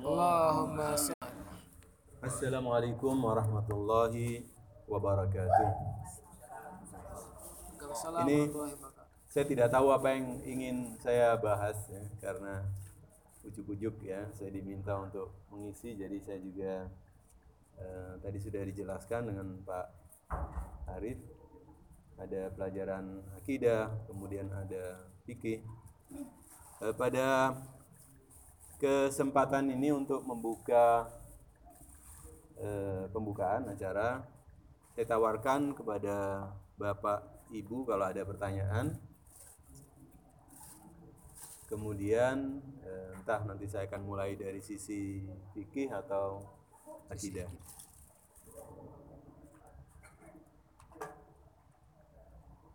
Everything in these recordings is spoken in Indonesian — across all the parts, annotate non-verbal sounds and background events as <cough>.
Allahumma Assalamualaikum warahmatullahi wabarakatuh. Ini saya tidak tahu apa yang ingin saya bahas ya, karena ujuk-ujuk ya saya diminta untuk mengisi jadi saya juga eh, tadi sudah dijelaskan dengan Pak Arif. Ada pelajaran akidah kemudian ada fikih. Eh, pada kesempatan ini untuk membuka eh, pembukaan acara. Saya tawarkan kepada Bapak Ibu kalau ada pertanyaan. Kemudian eh, entah nanti saya akan mulai dari sisi fikih atau akidah.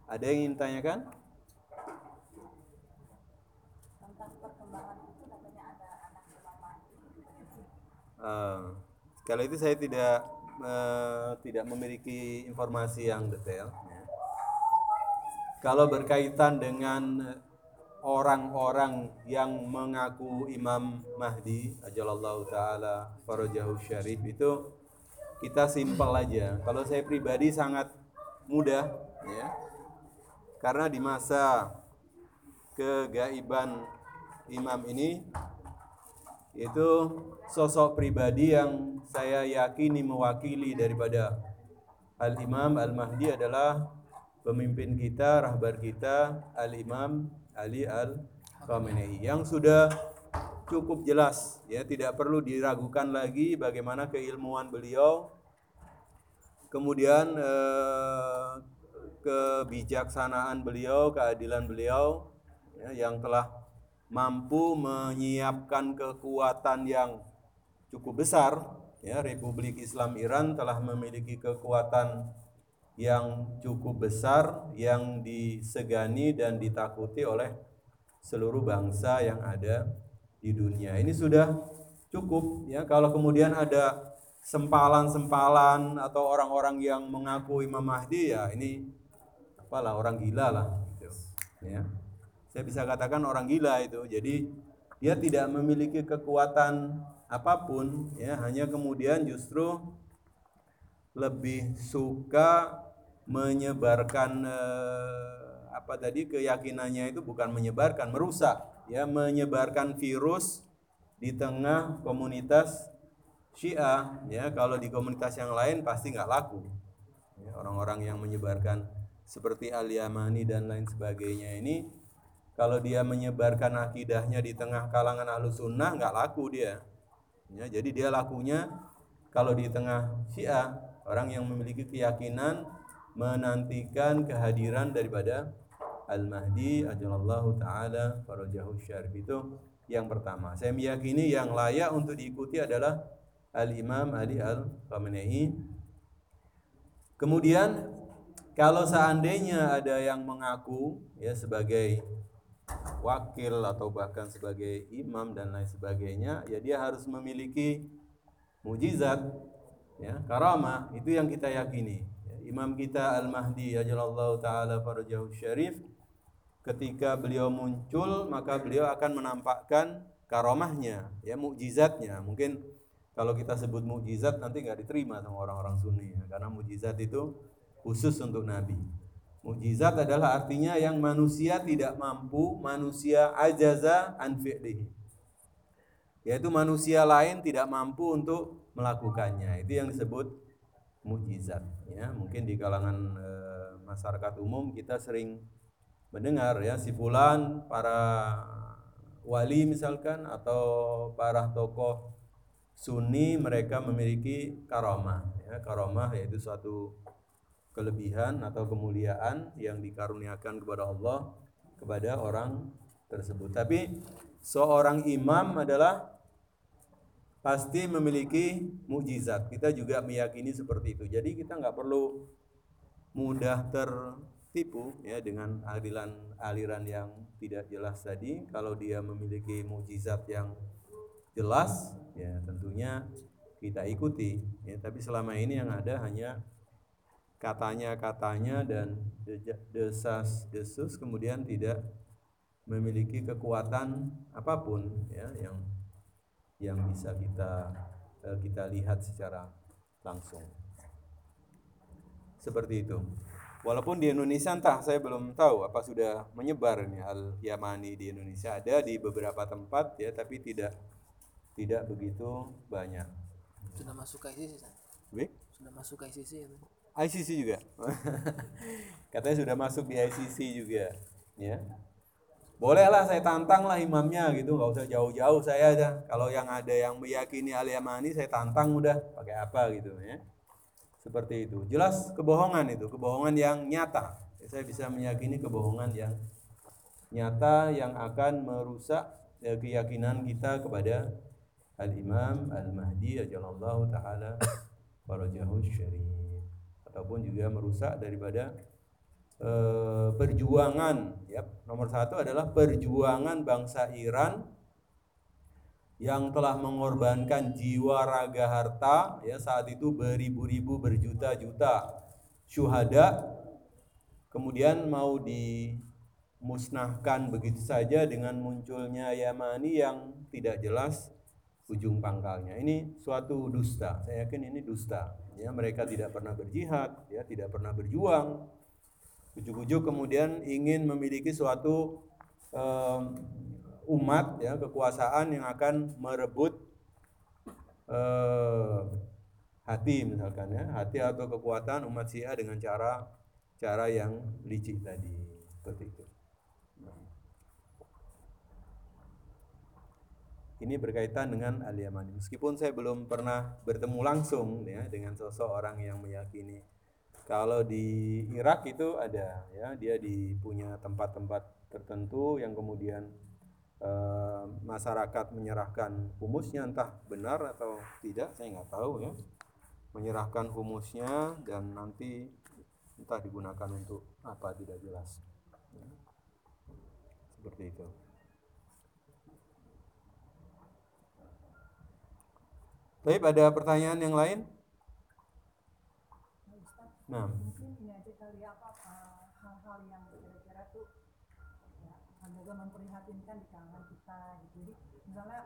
Ada yang ingin tanyakan? Uh, kalau itu saya tidak uh, tidak memiliki informasi yang detail. ya. Kalau berkaitan dengan orang-orang yang mengaku Imam Mahdi ajalallahu taala farajahu syarif itu kita simpel aja. Kalau saya pribadi sangat mudah ya. Karena di masa kegaiban imam ini itu sosok pribadi yang saya yakini mewakili daripada Al-Imam Al-Mahdi adalah pemimpin kita, rahbar kita Al-Imam Ali Al-Khamenei yang sudah cukup jelas ya tidak perlu diragukan lagi bagaimana keilmuan beliau. Kemudian eh, kebijaksanaan beliau, keadilan beliau ya, yang telah mampu menyiapkan kekuatan yang cukup besar ya Republik Islam Iran telah memiliki kekuatan yang cukup besar yang disegani dan ditakuti oleh seluruh bangsa yang ada di dunia. Ini sudah cukup ya kalau kemudian ada sempalan-sempalan atau orang-orang yang mengaku Imam Mahdi ya ini apalah orang gila lah gitu. Ya saya bisa katakan orang gila itu. Jadi dia tidak memiliki kekuatan apa pun ya, hanya kemudian justru lebih suka menyebarkan eh, apa tadi keyakinannya itu bukan menyebarkan, merusak ya, menyebarkan virus di tengah komunitas Syiah ya. Kalau di komunitas yang lain pasti nggak laku. Ya, orang-orang yang menyebarkan seperti Al-Yamani dan lain sebagainya ini kalau dia menyebarkan akidahnya di tengah kalangan ahlu sunnah nggak laku dia. Ya, jadi dia lakunya kalau di tengah syiah orang yang memiliki keyakinan menantikan kehadiran daripada Al-Mahdi ajalallahu taala farajahu syarif. Itu yang pertama. Saya meyakini yang layak untuk diikuti adalah Al-Imam Ali Al-Khamenei. Kemudian kalau seandainya ada yang mengaku ya sebagai wakil atau bahkan sebagai imam dan lain sebagainya ya dia harus memiliki mujizat ya karamah. Itu yang kita yakini. Ya, imam kita al mahdi ajalallahu taala farajahu syarif ketika beliau muncul maka beliau akan menampakkan karamahnya ya mujizatnya. Mungkin kalau kita sebut mujizat nanti nggak diterima sama orang-orang sunni ya, karena mujizat itu khusus untuk nabi Mukjizat adalah artinya yang manusia tidak mampu, manusia ajaza an fi'lihi. Yaitu manusia lain tidak mampu untuk melakukannya. Itu yang disebut mukjizat ya. Mungkin di kalangan e, masyarakat umum kita sering mendengar ya si fulan para wali misalkan atau para tokoh sunni mereka memiliki karomah ya karomah yaitu suatu kelebihan atau kemuliaan yang dikaruniakan kepada Allah kepada orang tersebut. Tapi seorang imam adalah pasti memiliki mukjizat. Kita juga meyakini seperti itu. Jadi kita nggak perlu mudah tertipu ya dengan aliran aliran yang tidak jelas tadi. Kalau dia memiliki mukjizat yang jelas, ya tentunya kita ikuti. Ya, tapi selama ini yang ada hanya katanya-katanya dan desas-desus kemudian tidak memiliki kekuatan apa pun ya yang yang bisa kita eh, kita lihat secara langsung. Seperti itu. Walaupun di Indonesia entah saya belum tahu apa sudah menyebar ini al Yamani di Indonesia ada di beberapa tempat ya tapi tidak tidak begitu banyak. Sudah masuk ke? Baik? Sudah masuk ke itu. ICC juga. <laughs> Katanya sudah masuk di ICC juga, ya. Bolehlah saya tantang lah imamnya gitu, nggak usah jauh-jauh saya aja. Kalau yang ada yang meyakini al Yamani saya tantang udah pakai apa gitu ya. Seperti itu. Jelas kebohongan itu, kebohongan yang nyata. Saya bisa meyakini kebohongan yang nyata yang akan merusak ya, keyakinan kita kepada Al-Imam Al-Mahdi ajallallahu taala farajahu syarif ataupun juga merusak daripada eh, perjuangan. Ya nomor satu adalah perjuangan bangsa Iran yang telah mengorbankan jiwa raga harta ya saat itu beribu-ribu berjuta-juta syuhada. Kemudian mau dimusnahkan begitu saja dengan munculnya Yamani yang tidak jelas ujung pangkalnya. Ini suatu dusta. Saya yakin ini dusta. Ya, mereka tidak pernah berjihad, ya, tidak pernah berjuang. Ujuk-ujuk kemudian ingin memiliki suatu um, umat, ya, kekuasaan yang akan merebut uh, hati misalkan ya, hati atau kekuatan umat Syiah dengan cara cara yang licik tadi seperti itu. Ini berkaitan dengan Al Yamani. Meskipun saya belum pernah bertemu langsung ya dengan sosok orang yang meyakini kalau di Irak itu ada ya dia di punya tempat-tempat tertentu yang kemudian eh, masyarakat menyerahkan humusnya entah benar atau tidak saya nggak tahu ya menyerahkan humusnya dan nanti entah digunakan untuk apa tidak jelas ya. seperti itu. Baik, ada pertanyaan yang lain? Nah. Mungkin ini aja kali ya, apa hal-hal yang kira-kira tuh ya, agak memprihatinkan di kalangan kita gitu. Jadi misalnya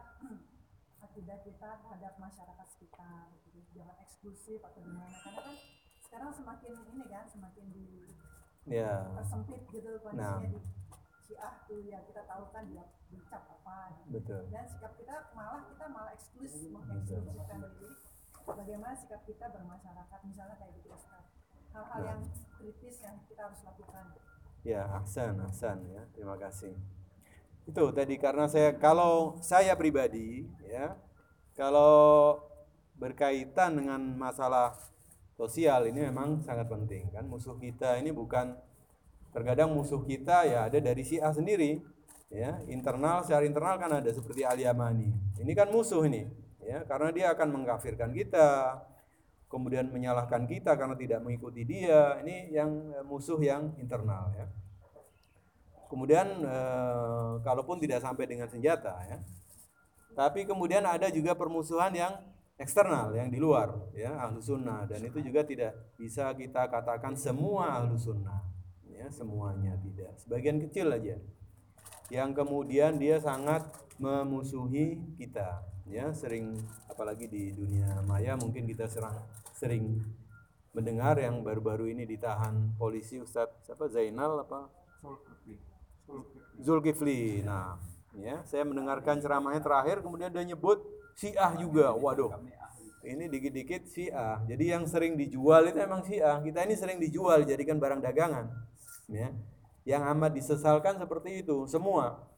akidah kita terhadap masyarakat sekitar gitu. Jangan eksklusif atau gimana karena kan sekarang semakin ini kan semakin di ya. tersempit gitu kondisinya nah. di Syiah tuh ya kita tahu kan dia dicap apa gitu. Betul. dan sikap kita malah kita malah eksklus mengeksklusifkan diri. Bagaimana sikap kita bermasyarakat misalnya kayak gitu Ustaz. Hal-hal nah. yang kritis yang kita harus lakukan. Ya Ahsan Ahsan ya. Terima kasih. Itu tadi karena saya kalau saya pribadi ya kalau berkaitan dengan masalah sosial ini memang sangat penting kan? Musuh kita ini bukan Terkadang musuh kita ya ada dari Syiah sendiri, ya internal secara internal kan ada seperti Ali Yamani. Ini kan musuh ini, ya karena dia akan mengkafirkan kita, kemudian menyalahkan kita karena tidak mengikuti dia. Ini yang eh, musuh yang internal ya. Kemudian e, kalaupun tidak sampai dengan senjata ya. Tapi kemudian ada juga permusuhan yang eksternal yang di luar ya ahlu sunnah dan itu juga tidak bisa kita katakan semua ahlu sunnah ya semuanya tidak. Sebagian kecil aja. Yang kemudian dia sangat memusuhi kita ya sering apalagi di dunia maya mungkin kita serang sering mendengar yang baru-baru ini ditahan polisi Ustadz siapa? Zainal apa? Zulkifli. Nah ya saya mendengarkan ceramahnya terakhir kemudian dia nyebut Syiah juga. Waduh ini dikit-dikit Syiah. Jadi yang sering dijual itu emang Syiah. Kita ini sering dijual jadikan barang dagangan ya yang amat disesalkan seperti itu semua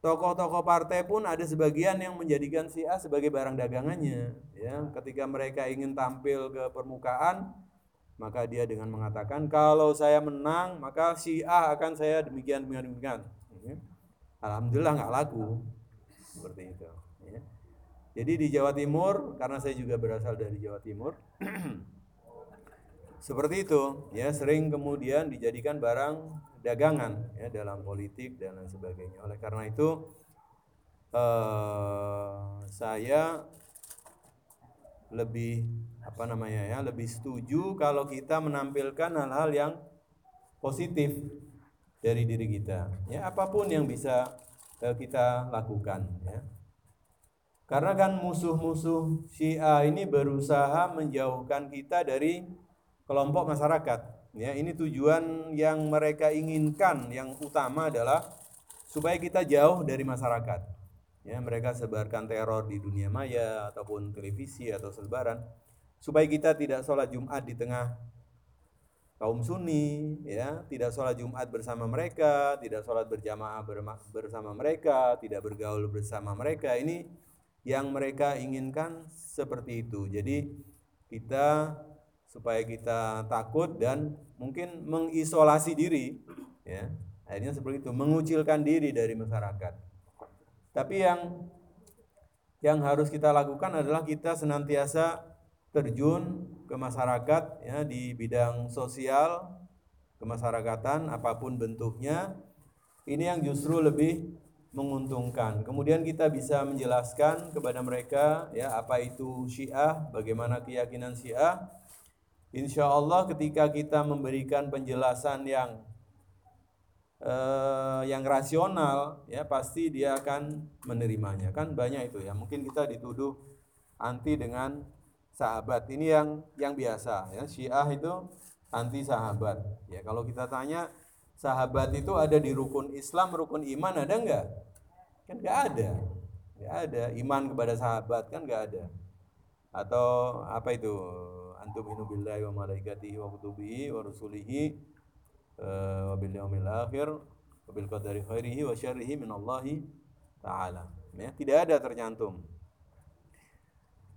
tokoh-tokoh partai pun ada sebagian yang menjadikan si A sebagai barang dagangannya ya ketika mereka ingin tampil ke permukaan maka dia dengan mengatakan kalau saya menang maka si A akan saya demikian demikian demikian ya. alhamdulillah nggak laku seperti itu ya. jadi di Jawa Timur karena saya juga berasal dari Jawa Timur <clears throat> Seperti itu, ya sering kemudian dijadikan barang dagangan ya dalam politik dan lain sebagainya. Oleh karena itu eh, saya lebih apa namanya ya, lebih setuju kalau kita menampilkan hal-hal yang positif dari diri kita. Ya, apa pun yang bisa eh, kita lakukan ya. Karena kan musuh-musuh Syiah ini berusaha menjauhkan kita dari kelompok masyarakat. Ya, ini tujuan yang mereka inginkan yang utama adalah supaya kita jauh dari masyarakat. Ya, mereka sebarkan teror di dunia maya ataupun televisi atau selebaran supaya kita tidak sholat Jumat di tengah kaum Sunni, ya, tidak sholat Jumat bersama mereka, tidak sholat berjamaah bersama mereka, tidak bergaul bersama mereka. Ini yang mereka inginkan seperti itu. Jadi kita supaya kita takut dan mungkin mengisolasi diri, ya, akhirnya seperti itu, mengucilkan diri dari masyarakat. Tapi yang yang harus kita lakukan adalah kita senantiasa terjun ke masyarakat ya di bidang sosial kemasyarakatan apa pun bentuknya ini yang justru lebih menguntungkan. Kemudian kita bisa menjelaskan kepada mereka ya apa itu Syiah, bagaimana keyakinan Syiah. Insya Allah ketika kita memberikan penjelasan yang eh, yang rasional ya pasti dia akan menerimanya. Kan banyak itu ya. Mungkin kita dituduh anti dengan sahabat. Ini yang yang biasa ya. Syiah itu anti sahabat. Ya, kalau kita tanya sahabat itu ada di rukun Islam, rukun iman ada enggak? Kan enggak ada. Enggak ada iman kepada sahabat kan enggak ada. Atau apa itu? Antum inu billahi wa malaikatihi wa kutubihi wa rusulihi eh, wa bil yaumil akhir wa bil qadari khairihi wa syarrihi min Allahi taala. Ya, tidak ada tercantum.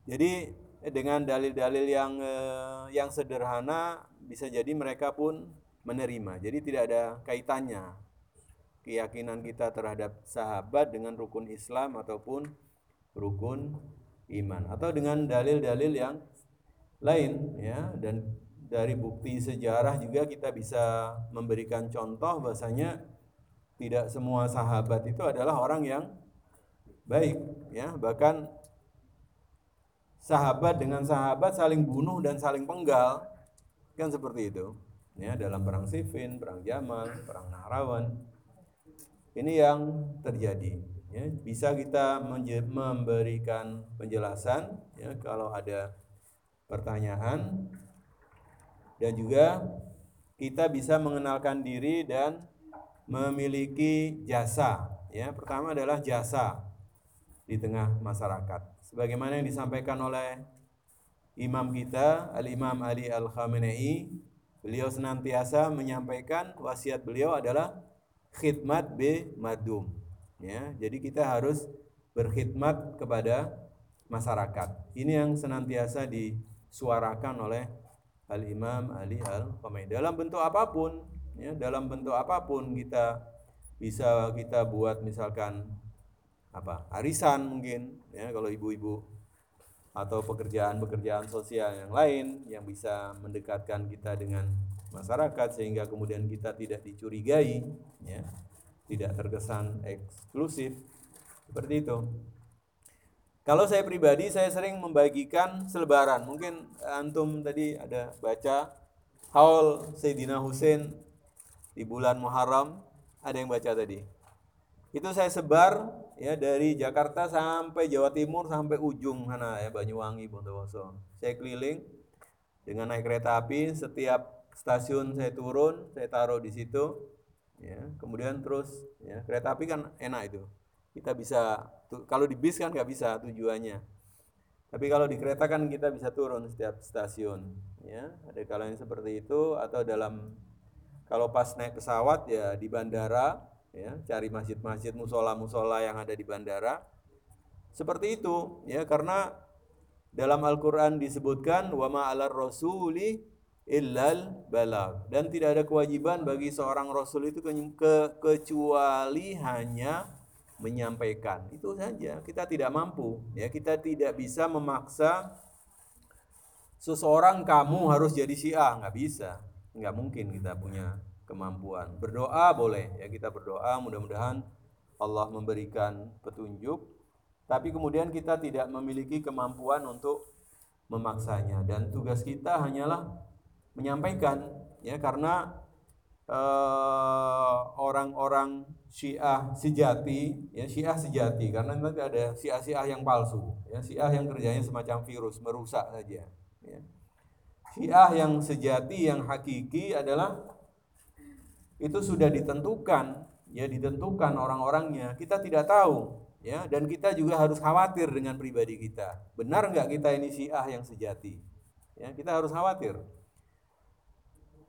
Jadi dengan dalil-dalil yang eh, yang sederhana bisa jadi mereka pun menerima. Jadi tidak ada kaitannya keyakinan kita terhadap sahabat dengan rukun Islam ataupun rukun iman atau dengan dalil-dalil yang lain ya. Dan dari bukti sejarah juga kita bisa memberikan contoh bahasanya tidak semua sahabat itu adalah orang yang baik ya. Bahkan sahabat dengan sahabat saling bunuh dan saling penggal kan seperti itu ya. Dalam perang Siffin, perang Jamal, perang Nahrawan. Ini yang terjadi ya. Bisa kita memberikan penjelasan ya kalau ada pertanyaan. Dan juga kita bisa mengenalkan diri dan memiliki jasa. Ya pertama adalah jasa di tengah masyarakat. Sebagaimana yang disampaikan oleh imam kita Al-Imam Ali Al-Khamenei beliau senantiasa menyampaikan wasiat beliau adalah khidmat b madum. Ya jadi kita harus berkhidmat kepada masyarakat. Ini yang senantiasa disuarakan oleh Al-Imam Ali Al-Khamenei dalam bentuk apa pun ya dalam bentuk apa pun kita bisa kita buat misalkan apa arisan mungkin ya kalau ibu-ibu atau pekerjaan-pekerjaan sosial yang lain yang bisa mendekatkan kita dengan masyarakat sehingga kemudian kita tidak dicurigai ya tidak terkesan eksklusif seperti itu kalau saya pribadi saya sering membagikan selebaran. Mungkin antum tadi ada baca haul Sayyidina Husain di bulan Muharram. Ada yang baca tadi? Itu saya sebar ya dari Jakarta sampai Jawa Timur sampai ujung sana ya Banyuwangi Bondowoso. Saya keliling dengan naik kereta api setiap stasiun saya turun saya taruh di situ ya. Kemudian terus ya kereta api kan enak itu. Kita bisa kalau di bis kan nggak bisa tujuannya. Tapi kalau di kereta kan kita bisa turun setiap stasiun ya. Ada kalanya seperti itu atau dalam kalau pas naik pesawat ya di bandara ya. Cari masjid-masjid musola-musola yang ada di bandara. Seperti itu ya. Karena dalam Al-Qur'an disebutkan wa ma'alar rasuli illal balag dan tidak ada kewajiban bagi seorang rasul itu ke, kecuali hanya menyampaikan. Itu saja kita tidak mampu ya. Kita tidak bisa memaksa seseorang kamu harus jadi syiah. Nggak bisa nggak mungkin kita punya kemampuan. Berdoa boleh ya. Kita berdoa mudah-mudahan Allah memberikan petunjuk. Tapi kemudian kita tidak memiliki kemampuan untuk memaksanya. Dan tugas kita hanyalah menyampaikan ya. Karena eh, orang-orang Syiah sejati, ya Syiah sejati, karena nanti ada Syiah-Syiah yang palsu, ya Syiah yang kerjanya semacam virus merusak saja. Ya. Syiah yang sejati, yang hakiki adalah itu sudah ditentukan, ya ditentukan orang-orangnya. Kita tidak tahu, ya dan kita juga harus khawatir dengan pribadi kita. Benar nggak kita ini Syiah yang sejati? Ya kita harus khawatir.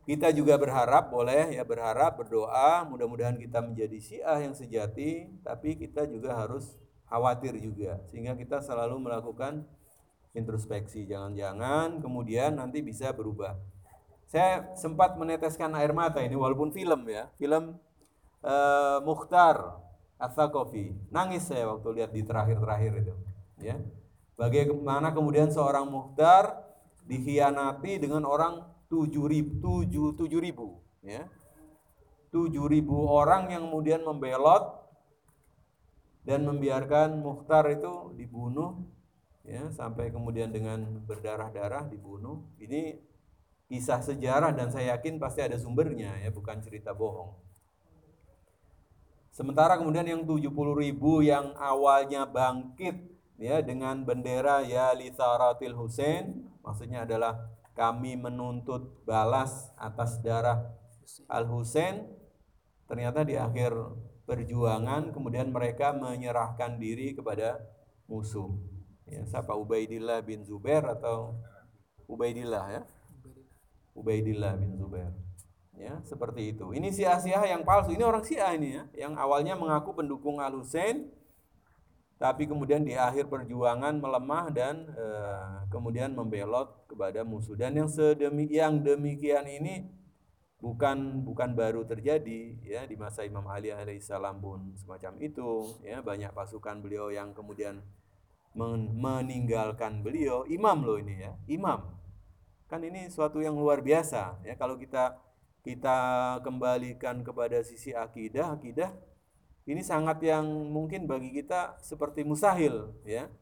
Kita juga berharap, boleh ya berharap, berdoa, mudah-mudahan kita menjadi syiah yang sejati, tapi kita juga harus khawatir juga, sehingga kita selalu melakukan introspeksi. Jangan-jangan kemudian nanti bisa berubah. Saya sempat meneteskan air mata ini, walaupun film ya, film uh, Mukhtar Atsakofi. Nangis saya waktu lihat di terakhir-terakhir itu. Ya, bagaimana kemudian seorang Mukhtar dikhianati dengan orang tujuh ribu, tujuh, tujuh ribu ya. tujuh ribu orang yang kemudian membelot dan membiarkan Mukhtar itu dibunuh ya sampai kemudian dengan berdarah-darah dibunuh. Ini kisah sejarah dan saya yakin pasti ada sumbernya ya, bukan cerita bohong. Sementara kemudian yang 70 ribu yang awalnya bangkit ya dengan bendera ya Litharatil Husain maksudnya adalah kami menuntut balas atas darah Al Husain ternyata di akhir perjuangan kemudian mereka menyerahkan diri kepada musuh. Ya siapa? Ubaidillah bin Zubair atau Ubaidillah ya? Ubaidillah bin Zubair. Ya seperti itu. Ini sia-sia yang palsu. Ini orang Syiah ini ya yang awalnya mengaku pendukung Al Husain tapi kemudian di akhir perjuangan melemah dan e, kemudian membelot kepada musuh. Dan yang sedemikian demikian ini bukan bukan baru terjadi ya di masa Imam Ali alaihissalam pun semacam itu ya. Banyak pasukan beliau yang kemudian men meninggalkan beliau. Imam loh ini ya. Imam. Kan ini suatu yang luar biasa ya. Kalau kita kita kembalikan kepada sisi akidah akidah ini sangat yang mungkin bagi kita seperti mustahil ya.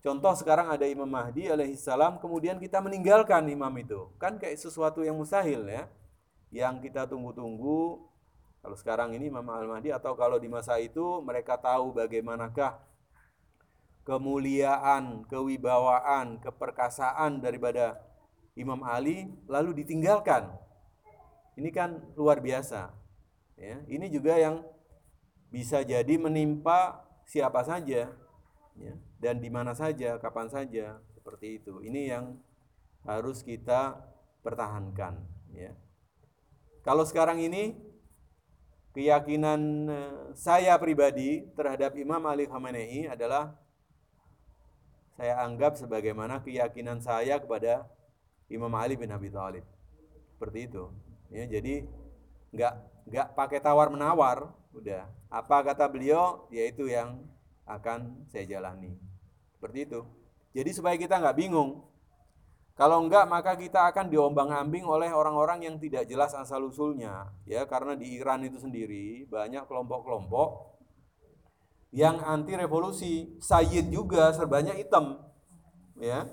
Contoh sekarang ada Imam Mahdi alaihissalam kemudian kita meninggalkan imam itu. Kan kayak sesuatu yang mustahil ya. Yang kita tunggu-tunggu kalau sekarang ini Imam Al-Mahdi atau kalau di masa itu mereka tahu bagaimanakah kemuliaan, kewibawaan, keperkasaan daripada Imam Ali lalu ditinggalkan. Ini kan luar biasa. Ya, ini juga yang bisa jadi menimpa siapa saja ya, dan di mana saja, kapan saja seperti itu. Ini yang harus kita pertahankan ya. Kalau sekarang ini keyakinan eh, saya pribadi terhadap Imam Ali Khamenei adalah saya anggap sebagaimana keyakinan saya kepada Imam Ali bin Abi Thalib. Seperti itu. Ya, jadi nggak nggak pakai tawar menawar, udah. Apa kata beliau? Yaitu yang akan saya jalani. Seperti itu. Jadi supaya kita nggak bingung kalau enggak maka kita akan diombang-ambing oleh orang-orang yang tidak jelas asal usulnya ya karena di Iran itu sendiri banyak kelompok-kelompok yang anti revolusi Sayyid juga serbanya hitam. Ya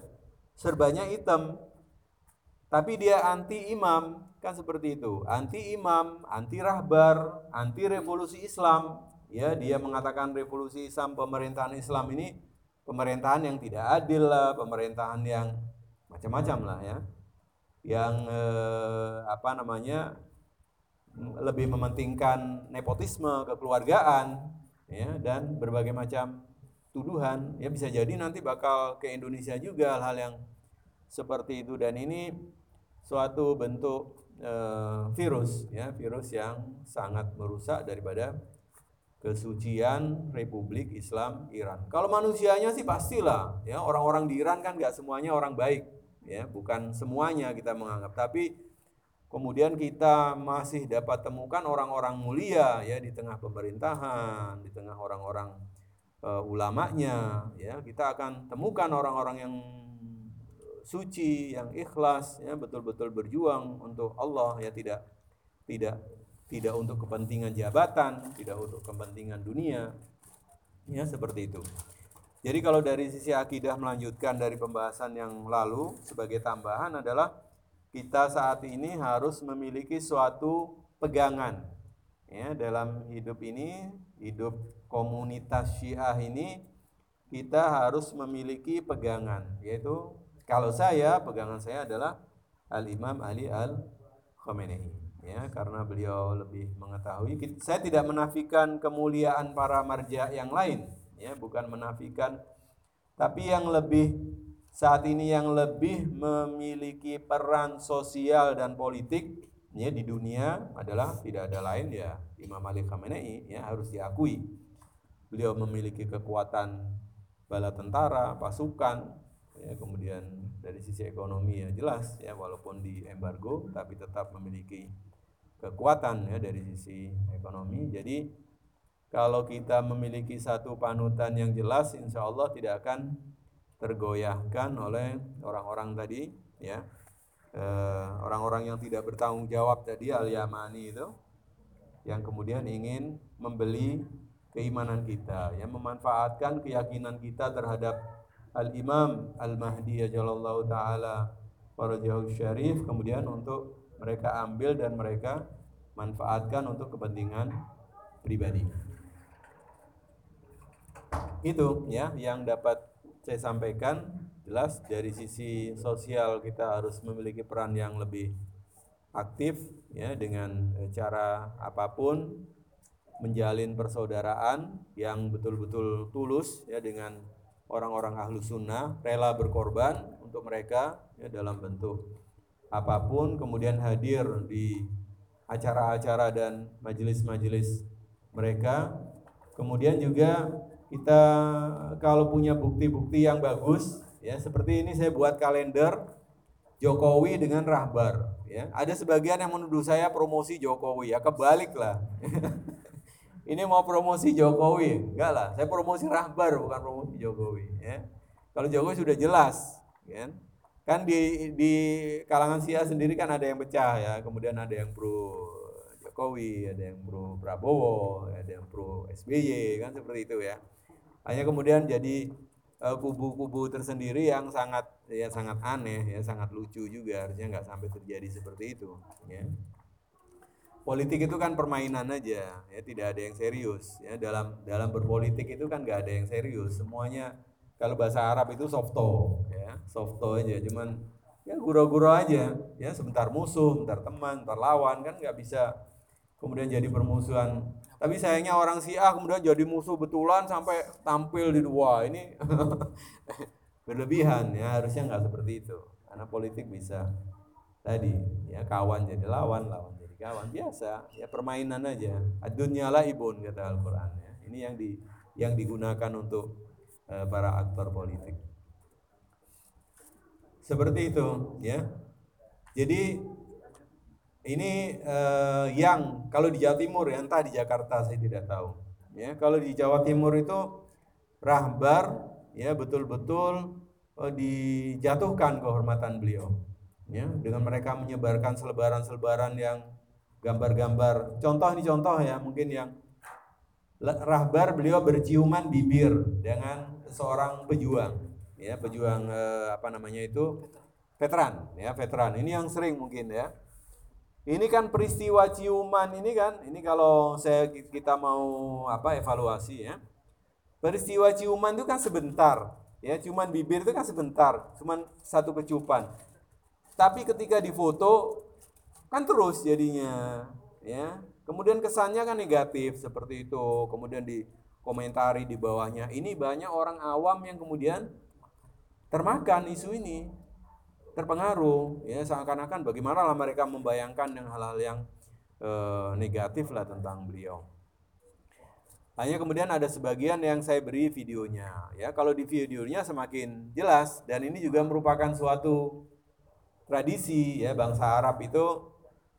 serbanya hitam. Tapi dia anti imam Kan seperti itu. Anti imam, anti rahbar, anti revolusi Islam. Ya, dia mengatakan revolusi Islam, pemerintahan Islam ini pemerintahan yang tidak adil lah, pemerintahan yang macam-macam lah ya. Yang eh, apa namanya? lebih mementingkan nepotisme, kekeluargaan, ya dan berbagai macam tuduhan. Ya bisa jadi nanti bakal ke Indonesia juga hal-hal yang seperti itu dan ini suatu bentuk Eh, virus ya virus yang sangat merusak daripada kesucian Republik Islam Iran. Kalau manusianya sih pastilah ya orang-orang di Iran kan nggak semuanya orang baik ya bukan semuanya kita menganggap tapi kemudian kita masih dapat temukan orang-orang mulia ya di tengah pemerintahan di tengah orang-orang uh, ulamanya ya kita akan temukan orang-orang yang suci, yang ikhlas, ya betul-betul berjuang untuk Allah ya tidak tidak tidak untuk kepentingan jabatan, tidak untuk kepentingan dunia. Ya seperti itu. Jadi kalau dari sisi akidah melanjutkan dari pembahasan yang lalu sebagai tambahan adalah kita saat ini harus memiliki suatu pegangan. Ya, dalam hidup ini, hidup komunitas Syiah ini kita harus memiliki pegangan, yaitu kalau saya pegangan saya adalah Al Imam Ali Al Khamenei ya karena beliau lebih mengetahui. Saya tidak menafikan kemuliaan para marja yang lain ya bukan menafikan tapi yang lebih saat ini yang lebih memiliki peran sosial dan politik ya di dunia adalah tidak ada lain ya Imam Ali Khamenei ya harus diakui. Beliau memiliki kekuatan bala tentara pasukan ya kemudian dari sisi ekonomi ya jelas ya walaupun di embargo tapi tetap memiliki kekuatan ya dari sisi ekonomi. Jadi kalau kita memiliki satu panutan yang jelas, insya Allah tidak akan tergoyahkan oleh orang-orang tadi, ya eh, orang-orang yang tidak bertanggung jawab tadi al Yamani itu, yang kemudian ingin membeli keimanan kita, yang memanfaatkan keyakinan kita terhadap al Imam al Mahdi ya Jalallahu taala jauh Syarif kemudian untuk mereka ambil dan mereka manfaatkan untuk kepentingan pribadi. Itu ya yang dapat saya sampaikan jelas dari sisi sosial kita harus memiliki peran yang lebih aktif ya dengan cara apa pun menjalin persaudaraan yang betul-betul tulus ya dengan orang-orang ahlu sunnah rela berkorban untuk mereka ya dalam bentuk apa pun kemudian hadir di acara-acara dan majelis-majelis mereka. Kemudian juga kita kalau punya bukti-bukti yang bagus, ya seperti ini saya buat kalender Jokowi dengan Rahbar. Ya, ada sebagian yang menuduh saya promosi Jokowi, ya kebalik lah. <laughs> ini mau promosi Jokowi, enggak lah. Saya promosi Rahbar bukan promosi Jokowi. Ya. Kalau Jokowi sudah jelas, ya. Kan di di kalangan Sia sendiri kan ada yang pecah ya, kemudian ada yang pro Jokowi, ada yang pro Prabowo, ada yang pro SBY kan seperti itu ya. Hanya kemudian jadi eh, kubu-kubu tersendiri yang sangat ya sangat aneh ya sangat lucu juga harusnya nggak sampai terjadi seperti itu ya politik itu kan permainan aja ya. Tidak ada yang serius ya. Dalam dalam berpolitik itu kan nggak ada yang serius. Semuanya kalau bahasa Arab itu softo, ya, softo aja. Cuman ya guru-guru aja, ya. Sebentar musuh, sebentar teman, sebentar lawan. Kan nggak bisa kemudian jadi permusuhan. Tapi sayangnya orang Syiah kemudian jadi musuh betulan sampai tampil di dua ini <laughs> berlebihan ya. Harusnya nggak seperti itu. Karena politik bisa tadi ya kawan jadi lawan lawan jadi kawan biasa ya permainan aja dunia lah ibun kata Al-Quran ya ini yang di yang digunakan untuk Eh, para aktor politik. Seperti itu, ya. Jadi ini eh, yang kalau di Jawa Timur ya entah di Jakarta saya tidak tahu. Ya, kalau di Jawa Timur itu rahbar ya betul-betul eh, dijatuhkan kehormatan beliau. Ya, dengan mereka menyebarkan selebaran-selebaran yang gambar-gambar. Contoh ini contoh ya, mungkin yang rahbar beliau berciuman bibir dengan seorang pejuang ya pejuang eh, apa namanya itu? Veteran ya veteran. Ini yang sering mungkin ya. Ini kan peristiwa ciuman ini kan ini kalau saya kita mau apa evaluasi ya. Peristiwa ciuman itu kan sebentar ya ciuman bibir itu kan sebentar cuman satu kecupan. Tapi ketika difoto kan terus jadinya ya kemudian kesannya kan negatif seperti itu kemudian di komentari di bawahnya. Ini banyak orang awam yang kemudian termakan isu ini, terpengaruh ya seakan-akan bagaimana lah mereka membayangkan yang hal-hal yang e, negatif lah tentang beliau. Hanya kemudian ada sebagian yang saya beri videonya. Ya, kalau di videonya semakin jelas dan ini juga merupakan suatu tradisi ya bangsa Arab itu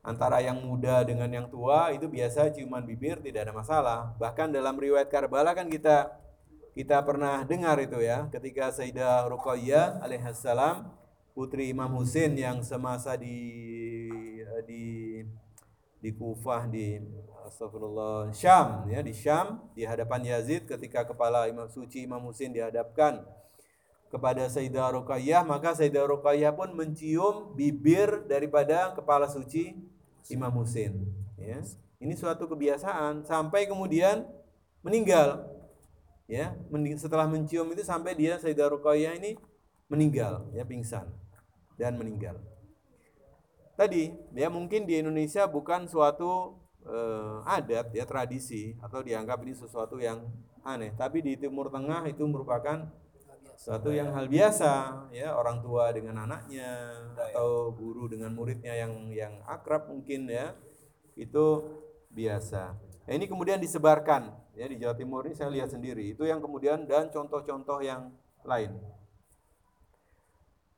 antara yang muda dengan yang tua itu biasa ciuman bibir tidak ada masalah. Bahkan dalam riwayat Karbala kan kita kita pernah dengar itu ya, ketika Sayyidah Ruqayyah alaihissalam putri Imam Husain yang semasa di di di Kufah di Astagfirullah Syam ya di Syam di hadapan Yazid ketika kepala Imam suci Imam Husain dihadapkan kepada Sayyidah Ruqayyah maka Sayyidah Ruqayyah pun mencium bibir daripada kepala suci Imam Husin. Ya. Ini suatu kebiasaan sampai kemudian meninggal. Ya, setelah mencium itu sampai dia Sayyidah Ruqayyah ini meninggal, ya pingsan dan meninggal. Tadi ya mungkin di Indonesia bukan suatu eh, adat ya tradisi atau dianggap ini sesuatu yang aneh, tapi di Timur Tengah itu merupakan. Suatu yang hal biasa ya orang tua dengan anaknya atau guru dengan muridnya yang yang akrab mungkin ya itu biasa. Nah, ini kemudian disebarkan ya di Jawa Timur ini saya lihat sendiri itu yang kemudian dan contoh-contoh yang lain.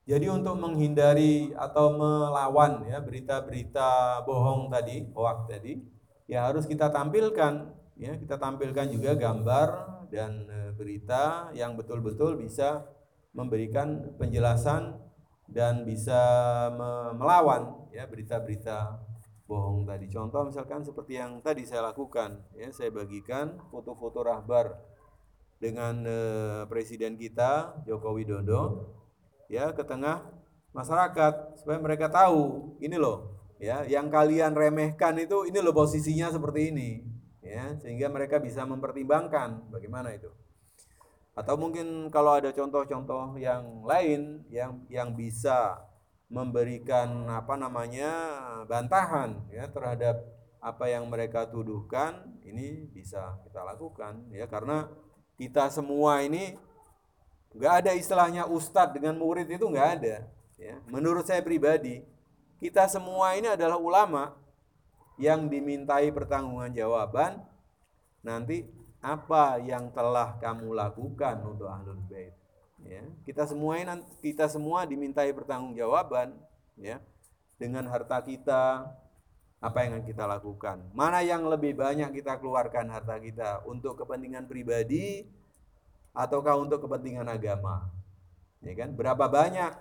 Jadi untuk menghindari atau melawan ya berita-berita bohong tadi, hoax tadi, ya harus kita tampilkan ya kita tampilkan juga gambar dan e, berita yang betul-betul bisa memberikan penjelasan dan bisa me- melawan ya berita-berita bohong tadi. Contoh misalkan seperti yang tadi saya lakukan ya saya bagikan foto-foto rahbar dengan e, presiden kita Joko Widodo ya ke tengah masyarakat supaya mereka tahu ini loh ya yang kalian remehkan itu ini loh posisinya seperti ini ya sehingga mereka bisa mempertimbangkan bagaimana itu. Atau mungkin kalau ada contoh-contoh yang lain yang yang bisa memberikan apa namanya bantahan ya terhadap apa yang mereka tuduhkan ini bisa kita lakukan ya. Karena kita semua ini nggak ada istilahnya ustadz dengan murid itu nggak ada ya. Menurut saya pribadi kita semua ini adalah ulama yang dimintai pertanggungjawaban nanti apa yang telah kamu lakukan untuk ahlul bait? Ya kita semua kita semua dimintai pertanggungjawaban ya dengan harta kita apa yang kita lakukan. Mana yang lebih banyak kita keluarkan harta kita? Untuk kepentingan pribadi ataukah untuk kepentingan agama? Ya kan? Berapa banyak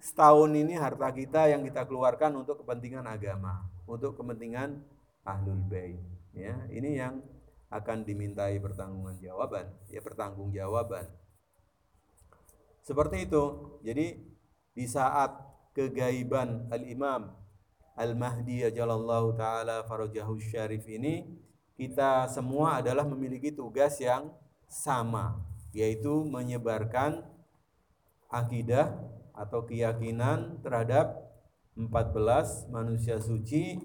setahun ini harta kita yang kita keluarkan untuk kepentingan agama untuk kepentingan ahlul bait. Ya ini yang akan dimintai pertanggungjawaban jawaban ya pertanggungjawaban seperti itu. Jadi di saat kegaiban al-imam al-mahdi ajalallahu taala farajahu syarif ini kita semua adalah memiliki tugas yang sama yaitu menyebarkan akidah atau keyakinan terhadap 14 manusia suci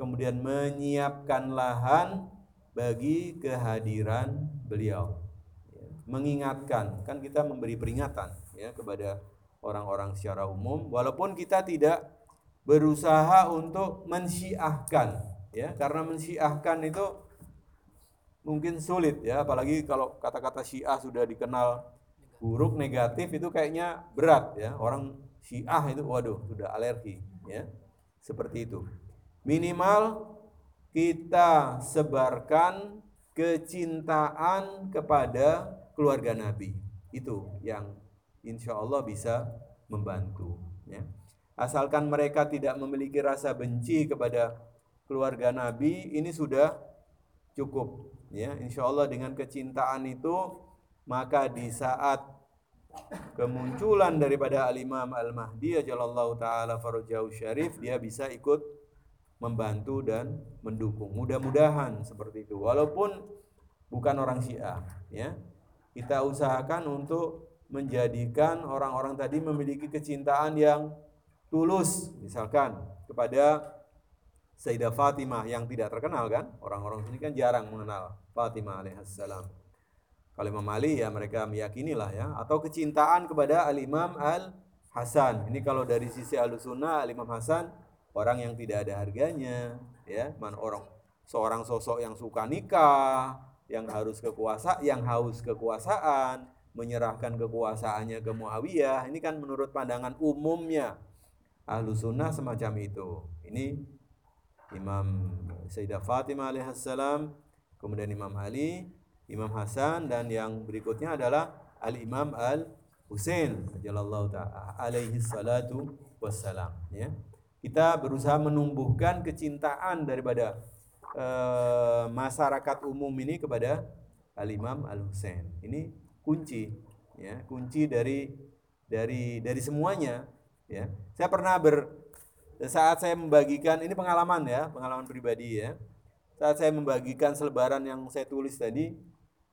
kemudian menyiapkan lahan bagi kehadiran beliau. Ya, mengingatkan kan kita memberi peringatan ya kepada orang-orang secara umum walaupun kita tidak berusaha untuk mensyiahkan ya karena mensyiahkan itu mungkin sulit ya apalagi kalau kata-kata syiah sudah dikenal buruk negatif itu kayaknya berat ya orang syiah itu waduh sudah alergi ya. Seperti itu. Minimal kita sebarkan kecintaan kepada keluarga Nabi. Itu yang insya Allah bisa membantu ya. Asalkan mereka tidak memiliki rasa benci kepada keluarga Nabi ini sudah cukup ya. Insya Allah dengan kecintaan itu maka di saat kemunculan daripada al-Imam Al-Mahdi ajallallahu taala farajahu syarif dia bisa ikut membantu dan mendukung. Mudah-mudahan seperti itu. Walaupun bukan orang Syiah ya. Kita usahakan untuk menjadikan orang-orang tadi memiliki kecintaan yang tulus. Misalkan kepada Sayyidah Fatimah yang tidak terkenal kan? Orang-orang sini kan jarang mengenal Fatimah alaihissalam kalau Imam Ali ya mereka meyakini lah ya. Atau kecintaan kepada Al Imam Al Hasan ini kalau dari sisi Al Sunnah Al Imam Hasan orang yang tidak ada harganya ya. Mana orang seorang sosok yang suka nikah yang harus kekuasa yang haus kekuasaan menyerahkan kekuasaannya ke Muawiyah. Ini kan menurut pandangan umumnya. Ahlu sunnah semacam itu. Ini Imam Sayyidah Fatimah alaihissalam kemudian Imam Ali Imam Hasan dan yang berikutnya adalah Al Imam Al Husain radhiyallahu taala alaihi salatu wassalam ya. Kita berusaha menumbuhkan kecintaan daripada eh, masyarakat umum ini kepada Al Imam Al Husain ini kunci ya kunci dari dari dari semuanya ya. Saya pernah ber saat saya membagikan ini pengalaman ya, pengalaman pribadi ya. Saat saya membagikan selebaran yang saya tulis tadi,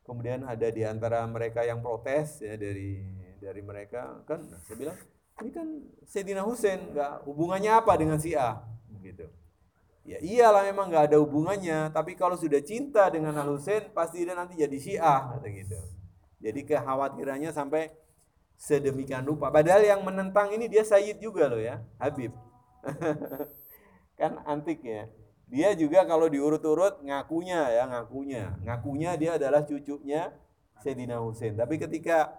kemudian ada di antara mereka yang protes ya dari dari mereka kan saya bilang ini kan Sayyidina Husain nggak hubungannya apa dengan si A gitu. Ya iyalah memang nggak ada hubungannya, tapi kalau sudah cinta dengan Al Husain pasti dia nanti jadi Syiah kata gitu. Jadi kekhawatirannya sampai sedemikian rupa. Padahal yang menentang ini dia Sayyid juga loh ya, Habib. <laughs> kan antik ya. Dia juga kalau diurut-urut ngakunya ya, ngakunya. Ngakunya dia adalah cucunya Sayyidina Husain. Tapi ketika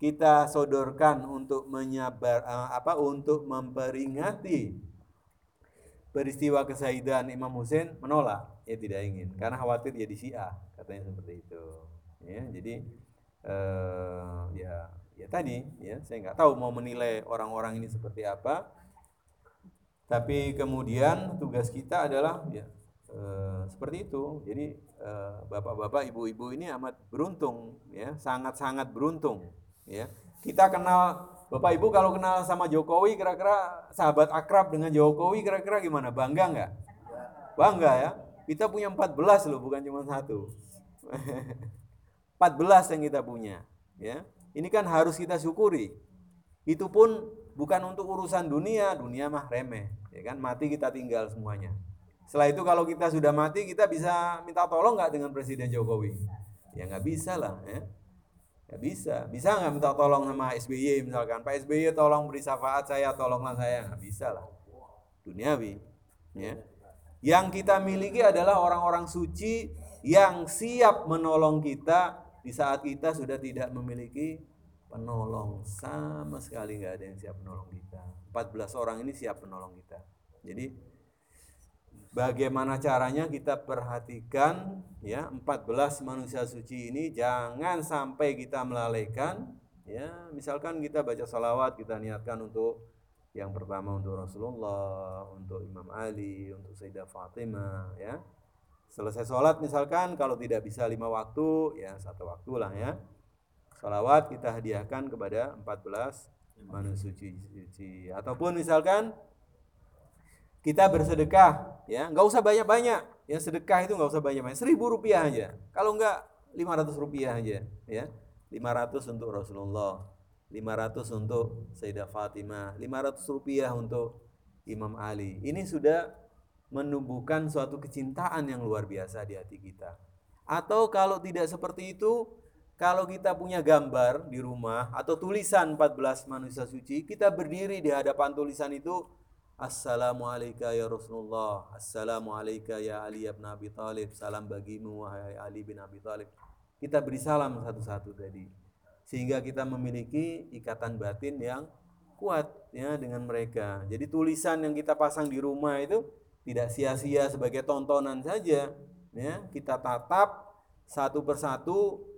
kita sodorkan untuk menyabar eh, apa untuk memperingati peristiwa kesaidan Imam Husain menolak, ya tidak ingin karena khawatir jadi Syiah, katanya seperti itu. Ya, jadi eh, ya ya tadi ya saya nggak tahu mau menilai orang-orang ini seperti apa. Tapi kemudian tugas kita adalah ya eh, seperti itu. Jadi eh, bapak-bapak, ibu-ibu ini amat beruntung ya, sangat-sangat beruntung ya. Kita kenal Bapak Ibu kalau kenal sama Jokowi kira-kira sahabat akrab dengan Jokowi kira-kira gimana? Bangga nggak? Bangga ya. Kita punya 14 loh bukan cuma satu. <laughs> 14 yang kita punya. Ya, Ini kan harus kita syukuri. Itu pun bukan untuk urusan dunia, dunia mah remeh. Ya kan mati kita tinggal semuanya. Setelah itu kalau kita sudah mati kita bisa minta tolong nggak dengan Presiden Jokowi? Ya nggak bisa lah. Ya. Ya bisa. Bisa nggak minta tolong sama SBY misalkan. Pak SBY tolong beri syafaat saya, tolonglah saya. Nggak bisa lah. Duniawi. Ya. Yang kita miliki adalah orang-orang suci yang siap menolong kita di saat kita sudah tidak memiliki penolong. Sama sekali nggak ada yang siap menolong kita. 14 orang ini siap menolong kita. Jadi bagaimana caranya kita perhatikan ya 14 manusia suci ini jangan sampai kita melalaikan ya. Misalkan kita baca salawat kita niatkan untuk yang pertama untuk Rasulullah untuk Imam Ali untuk Sayyidah Fatimah ya. Selesai sholat misalkan kalau tidak bisa lima waktu ya satu waktu lah ya salawat kita hadiahkan kepada 14 manusia suci ataupun misalkan kita bersedekah ya. Nggak usah banyak banyak ya sedekah itu nggak usah banyak banyak seribu rupiah aja. Kalau nggak 500 rupiah aja ya. 500 untuk Rasulullah 500 untuk Sayyidah Fatimah 500 rupiah untuk Imam Ali. Ini sudah menumbuhkan suatu kecintaan yang luar biasa di hati kita. Atau kalau tidak seperti itu kalau kita punya gambar di rumah atau tulisan 14 manusia suci kita berdiri di hadapan tulisan itu Assalamualaikum ya Rasulullah Assalamualaikum ya Ali bin Abi Talib Salam bagimu wahai Ali bin Abi Talib. Kita beri salam satu-satu tadi Sehingga kita memiliki ikatan batin yang kuat ya dengan mereka. Jadi tulisan yang kita pasang di rumah itu Tidak sia-sia sebagai tontonan saja ya. Kita tatap satu persatu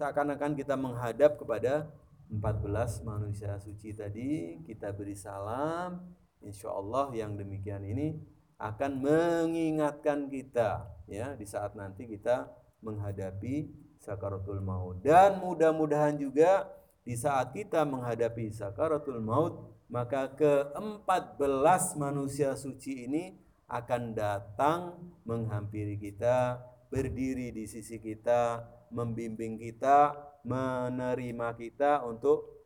Seakan-akan kita menghadap kepada 14 manusia suci tadi Kita beri salam insya Allah yang demikian ini akan mengingatkan kita ya di saat nanti kita menghadapi sakaratul maut. Dan mudah-mudahan juga di saat kita menghadapi sakaratul maut maka ke-14 manusia suci ini akan datang menghampiri kita berdiri di sisi kita membimbing kita menerima kita untuk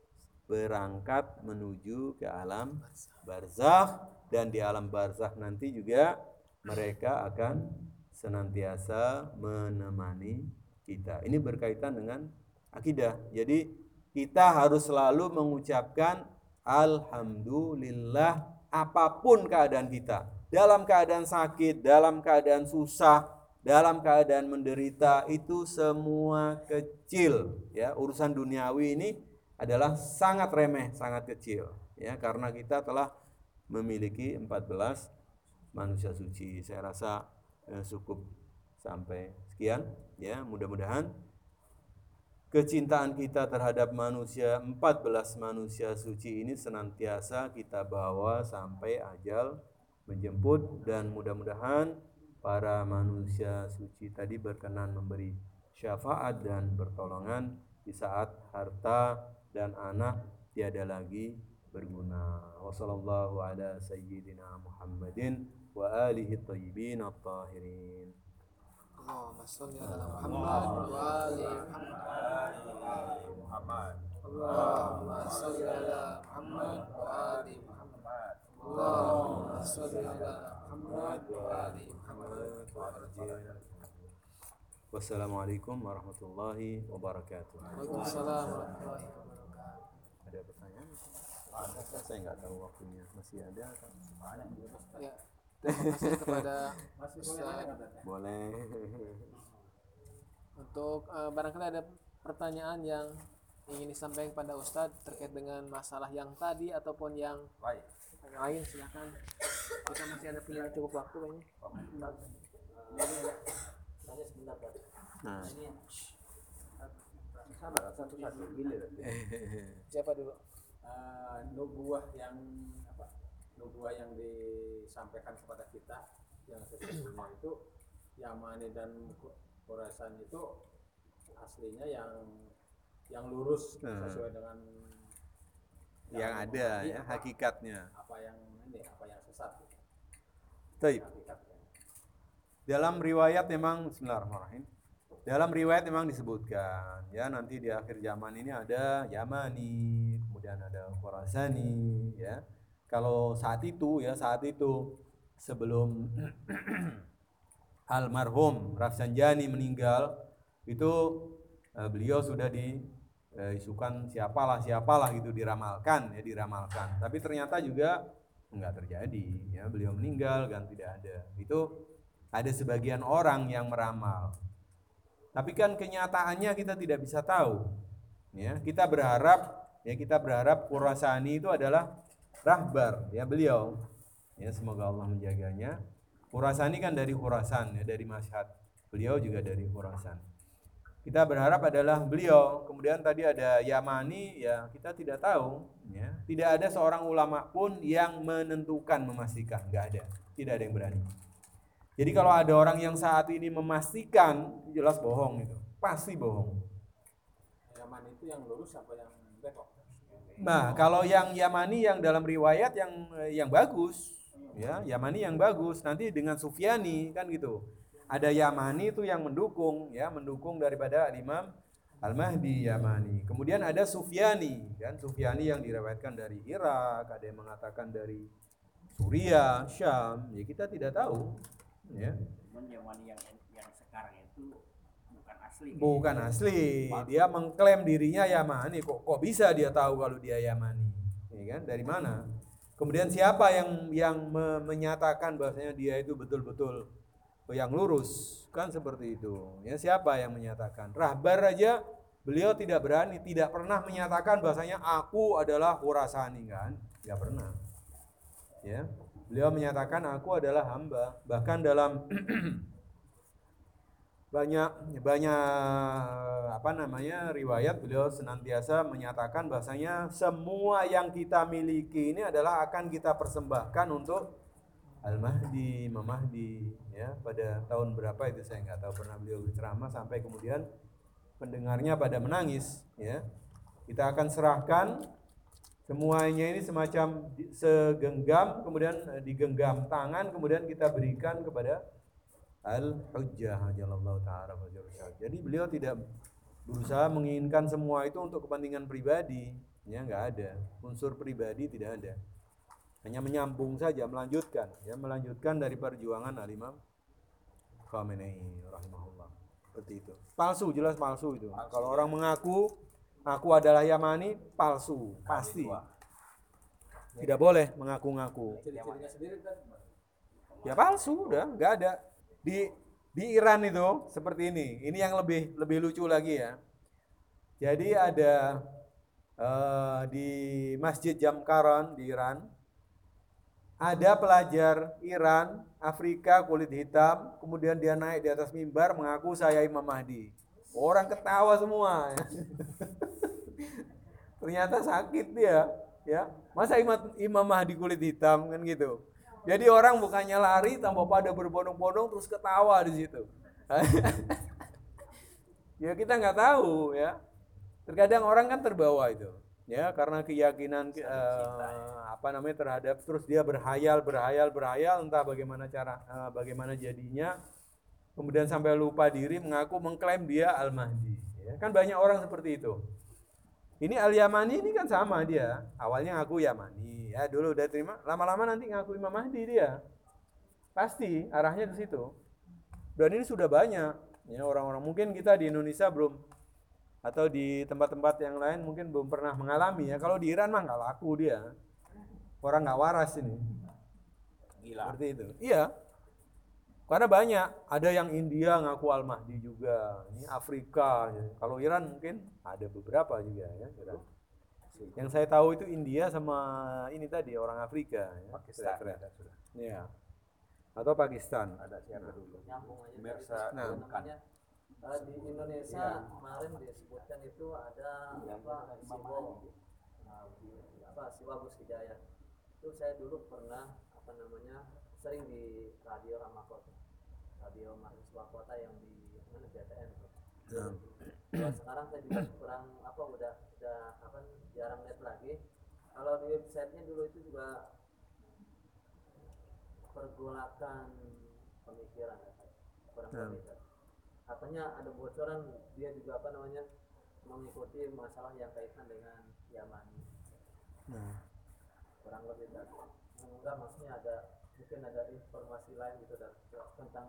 berangkat menuju ke alam barzakh dan di alam barzakh nanti juga mereka akan senantiasa menemani kita. Ini berkaitan dengan akidah. Jadi kita harus selalu mengucapkan alhamdulillah apa pun keadaan kita. Dalam keadaan sakit, dalam keadaan susah, dalam keadaan menderita itu semua kecil ya. Urusan duniawi ini adalah sangat remeh, sangat kecil ya karena kita telah memiliki 14 manusia suci. Saya rasa eh, cukup sampai sekian ya. Mudah-mudahan kecintaan kita terhadap manusia 14 manusia suci ini senantiasa kita bawa sampai ajal menjemput dan mudah-mudahan para manusia suci tadi berkenan memberi syafaat dan pertolongan di saat harta dan anak tiada lagi berguna. Wassallallahu ala sayyidina Muhammadin wa alihi thayyibin at-tahirin. Allahumma sholli ala Muhammad wa ali Muhammad. Allahumma sholli ala Muhammad wa ali Muhammad. Allahumma sholli ala Muhammad wa ali Muhammad. Wassalamualaikum warahmatullahi wabarakatuh. Waalaikumsalam warahmatullahi wabarakatuh. Ada pertanyaan? Ada. Saya nggak tahu waktunya. Masih ada? kan? Ya. Terima kasih kepada Ustaz. Boleh. Untuk eh, barangkali ada pertanyaan yang ingin disampaikan kepada Ustadz terkait dengan masalah yang tadi ataupun yang yang lain silakan. Kita masih ada punya cukup waktu kayaknya. Nah. Siapa dulu? uh, nubuah yang apa nubuah yang disampaikan kepada kita yang sesungguhnya itu Yamani dan Khurasan itu aslinya yang yang lurus Hmm. sesuai dengan Yang ada ya apa, hakikatnya. apa yang ini apa yang sesat gitu, Taib. Dalam riwayat memang Bismillahirrahmanirrahim. Dalam riwayat memang disebutkan ya nanti di akhir zaman ini ada Yamani, kemudian ada Khurasani ya. Kalau saat itu ya saat itu sebelum <clears throat> almarhum Rafsanjani meninggal itu eh, beliau sudah diisukan siapalah siapalah gitu diramalkan ya diramalkan. Tapi ternyata juga enggak terjadi ya beliau meninggal kan tidak ada. Itu ada sebagian orang yang meramal. Tapi kan kenyataannya kita tidak bisa tahu. Ya, kita berharap ya kita berharap Khurasani itu adalah rahbar ya beliau. Ya semoga Allah menjaganya. Khurasani kan dari Khurasan ya dari Masyhad. Beliau juga dari Khurasan. Kita berharap adalah beliau. Kemudian tadi ada Yamani ya kita tidak tahu ya. Tidak ada seorang ulama pun yang menentukan memastikan, nggak ada. Tidak ada yang berani. Jadi kalau ada orang yang saat ini memastikan, jelas bohong itu. Pasti bohong. Yaman itu yang lurus apa yang belok Nah, kalau yang Yamani yang dalam riwayat yang yang bagus, ya, Yamani yang bagus. Nanti dengan Sufyani kan gitu. Ada Yamani itu yang mendukung, ya, mendukung daripada Imam Al-Mahdi Yamani. Kemudian ada Sufyani, kan Sufyani yang diriwayatkan dari Irak, ada yang mengatakan dari Suriah, Syam. Ya kita tidak tahu, ya. Cuman zaman yang yang sekarang itu bukan asli. Bukan asli. Dia mengklaim dirinya Yamani. Kok kok bisa dia tahu kalau dia Yamani? Ya kan? Dari mana? Kemudian siapa yang yang me- menyatakan bahwasanya dia itu betul-betul yang lurus? Kan seperti itu. Ya siapa yang menyatakan? Rahbar aja beliau tidak berani, tidak pernah menyatakan bahwasanya aku adalah Khurasani kan? Tidak pernah. Ya. Beliau menyatakan aku adalah hamba. Bahkan dalam <clears throat> banyak banyak apa namanya riwayat beliau senantiasa menyatakan bahasanya semua yang kita miliki ini adalah akan kita persembahkan untuk Al Mahdi, Imam Mahdi ya pada tahun berapa itu saya nggak tahu pernah beliau berceramah sampai kemudian pendengarnya pada menangis ya kita akan serahkan semuanya ini semacam segenggam kemudian eh, digenggam tangan kemudian kita berikan kepada Al-Hujjah Jalallahu Ta'ala. Jadi beliau tidak berusaha menginginkan semua itu untuk kepentingan pribadi. Ya nggak ada. Unsur pribadi tidak ada. Hanya menyambung saja, melanjutkan. Ya melanjutkan dari perjuangan Al-Imam Khamenei rahimahullah. Seperti itu. Palsu, jelas palsu itu. Kalau orang mengaku aku adalah Yamani, palsu, pasti. Tidak boleh mengaku-ngaku. sendiri kan Ya palsu udah, nggak ada. Di di Iran itu seperti ini. Ini yang lebih lebih lucu lagi ya. Jadi ada eh, di Masjid Jamkaran di Iran ada pelajar Iran, Afrika, kulit hitam, kemudian dia naik di atas mimbar mengaku saya Imam Mahdi. Orang ketawa semua. ya. <laughs> Ternyata sakit dia, ya. Masa Imam, Imam Mahdi kulit hitam kan gitu. Jadi orang bukannya lari tambah pada berbondong-bondong terus ketawa di situ. <laughs> ya kita nggak tahu ya. Terkadang orang kan terbawa itu. Ya karena keyakinan eh, apa namanya terhadap terus dia berhayal berhayal berhayal entah bagaimana cara eh, bagaimana jadinya. Kemudian sampai lupa diri mengaku mengklaim dia al mahdi ya. kan banyak orang seperti itu. Ini al yamani ini kan sama dia. Awalnya ngaku yamani. Ya dulu udah terima lama-lama nanti ngaku imam mahdi dia. Pasti arahnya ke situ. Dan ini sudah banyak. Ya orang-orang mungkin kita di Indonesia belum atau di tempat-tempat yang lain mungkin belum pernah mengalami ya kalau di Iran mah nggak laku dia orang nggak waras ini Gila. seperti itu iya karena banyak ada yang India ngaku al mahdi juga ini Afrika ya. kalau Iran mungkin ada beberapa juga ya Iran. yang saya tahu itu India sama ini tadi orang Afrika ya. Pakistan Kira-kira. ada sudah. Iya. atau Pakistan Ada siapa dulu? nyambung aja Mersa tadi, Nah. Eh, di Indonesia kemarin disebutkan itu ada apa Siwo nah, apa Siwa Gus Hidayat itu saya dulu pernah apa namanya sering di radio Ramakota radio mahasiswa kota yang di mana BTN tuh. Ya, sekarang saya juga kurang apa udah udah apa jarang lihat lagi. Kalau di websitenya dulu itu juga pergolakan pemikiran ya, kurang Hmm. Katanya ada bocoran dia juga apa namanya mengikuti masalah yang kaitan dengan Yamani Nah. kurang lebih Pak. enggak maksudnya ada mungkin ada informasi lain gitu Dan, tentang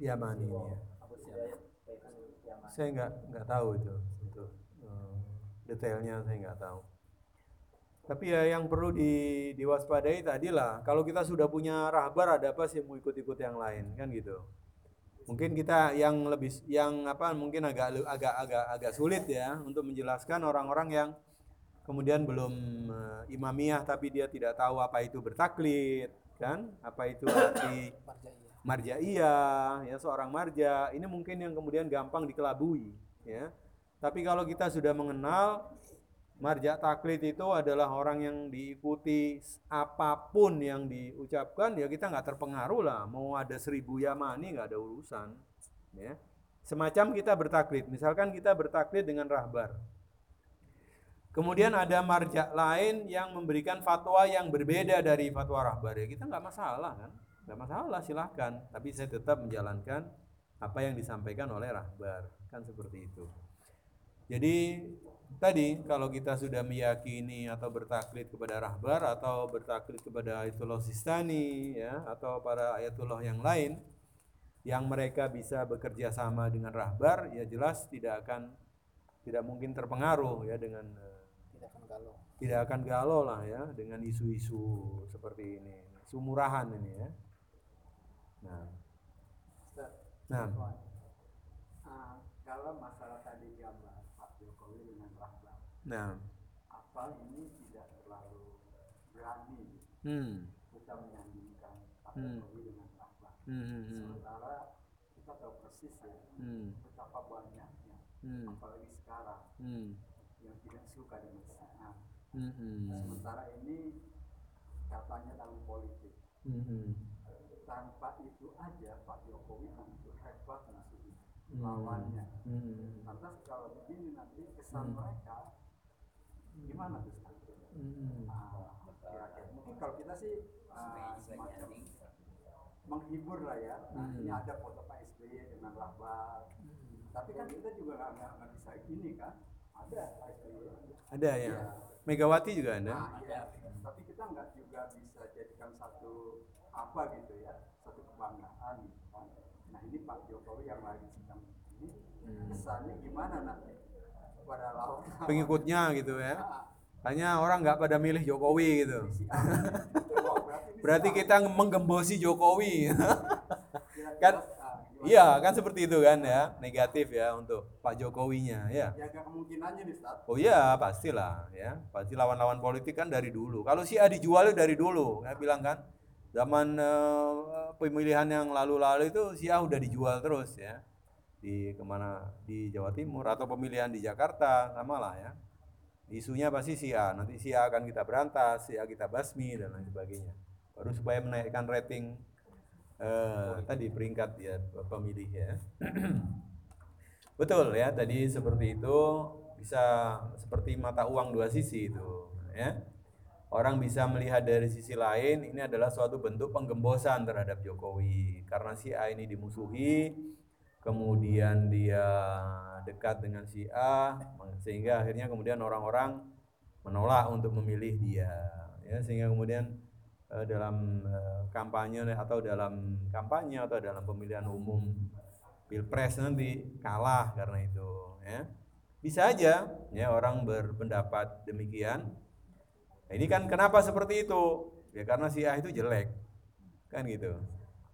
Yamani ini ya. Abu Hidayat kaitan dengan Yamani Saya nggak nggak tahu itu itu eh, detailnya saya nggak tahu. Tapi ya yang perlu di, diwaspadai tadilah kalau kita sudah punya rahbar ada apa sih mau ikut-ikut yang lain kan gitu. Mungkin kita yang lebih yang apa mungkin agak agak agak agak sulit ya untuk menjelaskan orang-orang yang kemudian belum eh, imamiyah tapi dia tidak tahu apa itu bertaklid kan? Apa itu arti <coughs> marjaiyah ya seorang marja. Ini mungkin yang kemudian gampang dikelabui ya. Tapi kalau kita sudah mengenal marja taklid itu adalah orang yang diikuti apa pun yang diucapkan ya kita nggak terpengaruh lah. Mau ada seribu yamani nggak ada urusan ya. Semacam kita bertaklid. Misalkan kita bertaklid dengan rahbar. Kemudian ada marja lain yang memberikan fatwa yang berbeda dari fatwa rahbar. Ya kita nggak masalah kan, nggak masalah silahkan. Tapi saya tetap menjalankan apa yang disampaikan oleh rahbar. Kan seperti itu. Jadi tadi kalau kita sudah meyakini atau bertaklid kepada rahbar atau bertaklid kepada Ayatullah Sistani ya atau para ayatullah yang lain yang mereka bisa bekerja sama dengan rahbar ya jelas tidak akan tidak mungkin terpengaruh ya dengan tidak akan galau tidak akan galau lah ya dengan isu-isu seperti ini. Isu murahan ini ya. Nah, nah, Ah, kalau masalah tadi gambar Pak Jokowi dengan Rahlan, nah, apa ini tidak terlalu berani hmm, kita menyandingkan Pak Hmm. Jokowi dengan Rahlan. hmm, hmm, hmm, Sementara kita tahu persis ya hmm, betapa banyaknya, hmm, apalagi sekarang hmm, yang tidak suka dengan Syiah. hmm, hmm, Sementara ini katanya tahun politik. hmm, hmm, Tanpa itu aja Pak Jokowi begitu hebat musuhnya, Hmm. lawannya. hmm, Lantas kalau begini nanti kesan mereka gimana tuh hmm, Ah, kira-kira. Mungkin kalau kita sih ah, semacam menghibur lah ya. Nah, Hmm. ini ada foto Pak SBY dengan Rahbar. Tapi kan kita juga nggak bisa gini kan. Ada Pak SBY. Ada ya. Megawati juga ada. Nah, ya. Tapi kita nggak juga bisa jadikan satu apa gitu ya, satu kebanggaan gitu kan. Nah ini Pak Jokowi yang lagi sedang ini kesannya gimana nanti pada Pengikutnya gitu ya. Ah, Hanya orang nggak pada milih Jokowi gitu. si A. Wah, berarti kita menggembosi Jokowi. Kan ah? Iya, kan seperti itu kan ya. Negatif ya untuk Pak Jokowinya ya. Jaga kemungkinannya nih Ustaz. Oh iya, pastilah ya. Pasti lawan-lawan politik kan dari dulu. Kalau si A dijual dari dulu, saya bilang kan. Zaman eh, pemilihan yang lalu-lalu itu si A udah dijual terus ya. Di ke mana di Jawa Timur atau pemilihan di Jakarta sama lah ya. Isunya pasti si A. Nanti si A akan kita berantas, si A kita basmi dan lain sebagainya. Baru supaya menaikkan rating eh, tadi peringkat ya pemilih ya. <clears throat> Betul ya, tadi seperti itu bisa seperti mata uang dua sisi itu ya orang bisa melihat dari sisi lain ini adalah suatu bentuk penggembosan terhadap Jokowi karena si A ini dimusuhi kemudian dia dekat dengan si A sehingga akhirnya kemudian orang-orang menolak untuk memilih dia ya. Sehingga kemudian eh, dalam eh, kampanye atau dalam kampanye atau dalam pemilihan umum pilpres nanti kalah karena itu ya. Bisa aja ya orang berpendapat demikian. Nah, ini kan kenapa seperti itu? Ya karena si A itu jelek kan gitu.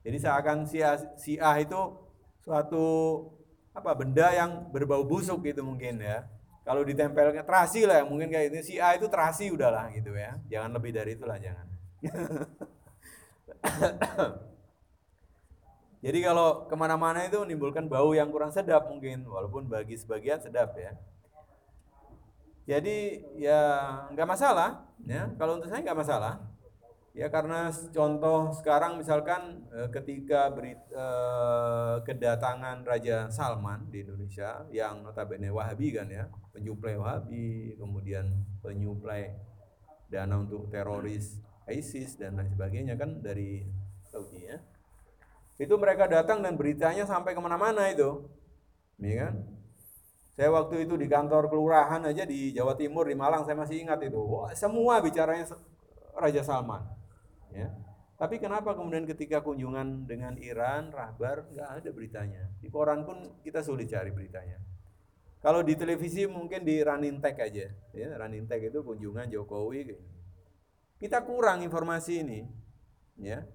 Jadi seakan si A, si A itu suatu apa benda yang berbau busuk gitu mungkin ya kalau ditempelnya terasi lah mungkin kayak itu si A itu terasi udahlah gitu ya jangan lebih dari itulah jangan <coughs> Jadi kalau ke mana-mana itu menimbulkan bau yang kurang sedap mungkin, walaupun bagi sebagian sedap ya. Jadi ya nggak masalah, ya. Kalau untuk saya nggak masalah, ya karena contoh sekarang misalkan eh, ketika beri, eh, kedatangan Raja Salman di Indonesia yang notabene Wahabi kan ya, penyuplai Wahabi, kemudian penyuplai dana untuk teroris ISIS dan lain sebagainya kan dari Saudi ya. Itu mereka datang dan beritanya sampai ke mana-mana itu ya kan? Saya waktu itu di kantor kelurahan aja di Jawa Timur di Malang saya masih ingat itu. Wah, semua bicaranya Raja Salman ya. Tapi kenapa kemudian ketika kunjungan dengan Iran Rahbar nggak ada beritanya? Di koran pun kita sulit cari beritanya. Kalau di televisi mungkin di Ranintek aja ya. Ranintek itu kunjungan Jokowi kita kurang informasi ini ya.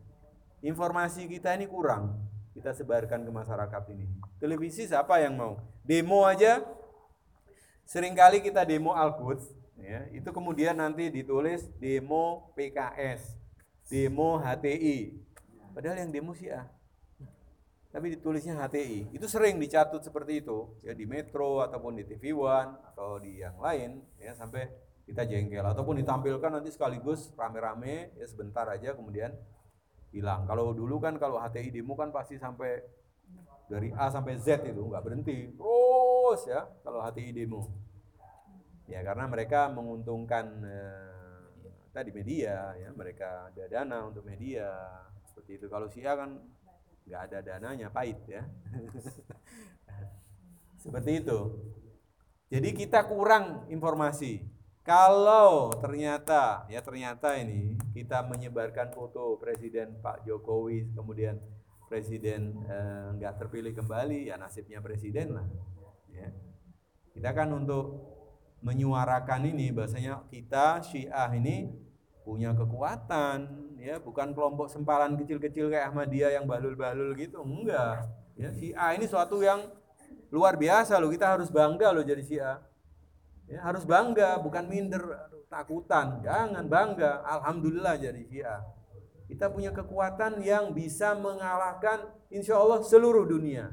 Informasi kita ini kurang kita sebarkan ke masyarakat ini. Televisi siapa yang mau? Demo aja. Seringkali kita demo Al-Quds ya, itu kemudian nanti ditulis demo PKS, demo HTI. Padahal yang demo sih A. Tapi ditulisnya HTI. Itu sering dicatut seperti itu ya di Metro ataupun di TV One atau di yang lain ya sampai kita jengkel ataupun ditampilkan nanti sekaligus rame-rame ya sebentar aja kemudian hilang. Kalau dulu kan kalau HTI demo kan pasti sampai dari A sampai Z itu nggak berhenti terus ya kalau HTI demo. Ya karena mereka menguntungkan eh, tadi media ya mereka ada dana untuk media seperti itu. Kalau si A kan nggak ada dananya pahit ya. <laughs> seperti itu. Jadi kita kurang informasi. Kalau ternyata ya ternyata ini kita menyebarkan foto Presiden Pak Jokowi kemudian Presiden eh, nggak terpilih kembali ya nasibnya Presiden lah. Ya. Kita kan untuk menyuarakan ini bahasanya kita Syiah ini punya kekuatan ya bukan kelompok sempalan kecil-kecil kayak Ahmadiyah yang bahlul-bahlul gitu enggak ya Syiah ini suatu yang luar biasa loh kita harus bangga loh jadi Syiah Ya, harus bangga, bukan minder, takutan. Jangan bangga. Alhamdulillah jadi Syiah. Kita punya kekuatan yang bisa mengalahkan insya Allah seluruh dunia.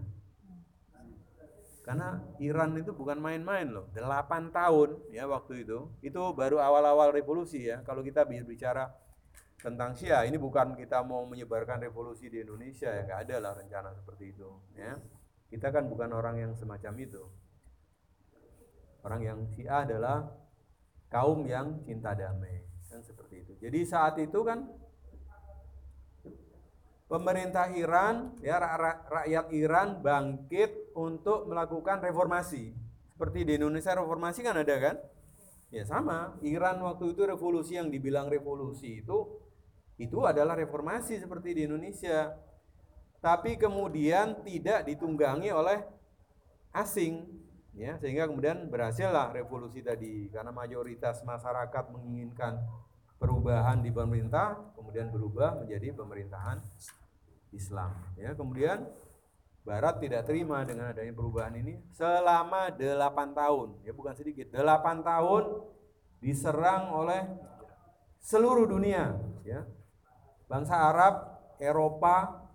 Karena Iran itu bukan main-main loh. 8 tahun ya waktu itu. Itu baru awal-awal revolusi ya. Kalau kita bicara tentang Syiah, ini bukan kita mau menyebarkan revolusi di Indonesia ya. Nggak ada lah rencana seperti itu. Ya. Kita kan bukan orang yang semacam itu. Orang yang Syiah adalah kaum yang cinta damai kan seperti itu. Jadi saat itu kan pemerintah Iran ya rakyat Iran bangkit untuk melakukan reformasi. Seperti di Indonesia reformasi kan ada kan? Ya sama, Iran waktu itu revolusi yang dibilang revolusi itu itu adalah reformasi seperti di Indonesia. Tapi kemudian tidak ditunggangi oleh asing ya sehingga kemudian berhasillah revolusi tadi karena mayoritas masyarakat menginginkan perubahan di pemerintah kemudian berubah menjadi pemerintahan Islam ya kemudian Barat tidak terima dengan adanya perubahan ini selama 8 tahun. Ya bukan sedikit. 8 tahun diserang oleh seluruh dunia ya. Bangsa Arab Eropa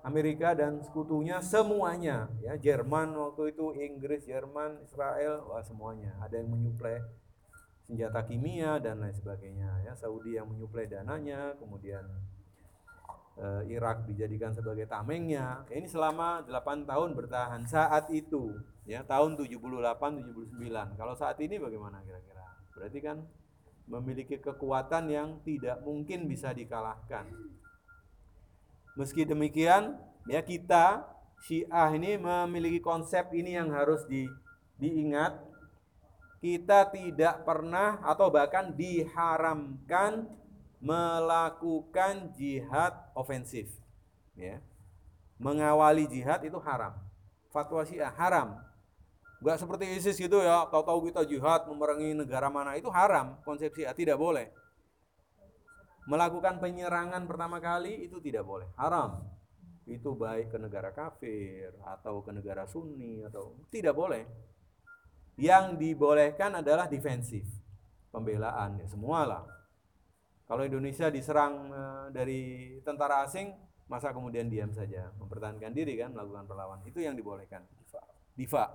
Amerika dan sekutunya semuanya ya. Jerman waktu itu Inggris Jerman Israel wah semuanya. Ada yang menyuplai senjata kimia dan lain sebagainya ya. Saudi yang menyuplai dananya kemudian eh, Irak dijadikan sebagai tamengnya. Ya, ini selama 8 tahun bertahan saat itu ya tahun 78 79. Kalau saat ini bagaimana kira-kira? Berarti kan memiliki kekuatan yang tidak mungkin bisa dikalahkan. Meski demikian, ya kita Syiah ini memiliki konsep ini yang harus di, diingat. Kita tidak pernah atau bahkan diharamkan melakukan jihad ofensif. Ya. Mengawali jihad itu haram. Fatwa Syiah haram. Gak seperti ISIS gitu ya, tahu-tahu kita jihad memerangi negara mana itu haram. Konsep Syiah tidak boleh. Melakukan penyerangan pertama kali itu tidak boleh, haram itu baik ke negara kafir atau ke negara sunni atau tidak boleh. Yang dibolehkan adalah defensif, pembelaan ya semualah. Kalau Indonesia diserang eh, dari tentara asing, masa kemudian diam saja, mempertahankan diri kan, melakukan perlawanan. Itu yang dibolehkan. Difa.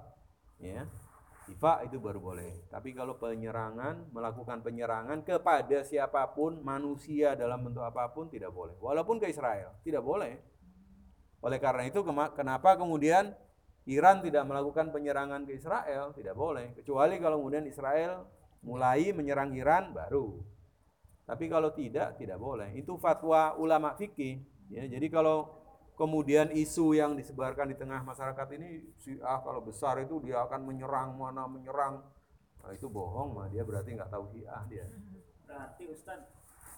Ya. Difa itu baru boleh. Tapi kalau penyerangan, melakukan penyerangan kepada siapa pun, manusia dalam bentuk apa pun tidak boleh. Walaupun ke Israel, tidak boleh. Oleh karena itu kenapa kemudian Iran tidak melakukan penyerangan ke Israel? Tidak boleh. Kecuali kalau kemudian Israel mulai menyerang Iran baru. Tapi kalau tidak, tidak boleh. Itu fatwa ulama fikih. Ya, jadi kalau kemudian isu yang disebarkan di tengah masyarakat ini, ah kalau besar itu dia akan menyerang mana menyerang, nah, itu bohong mah dia berarti nggak tahu syiah dia. Berarti Ustaz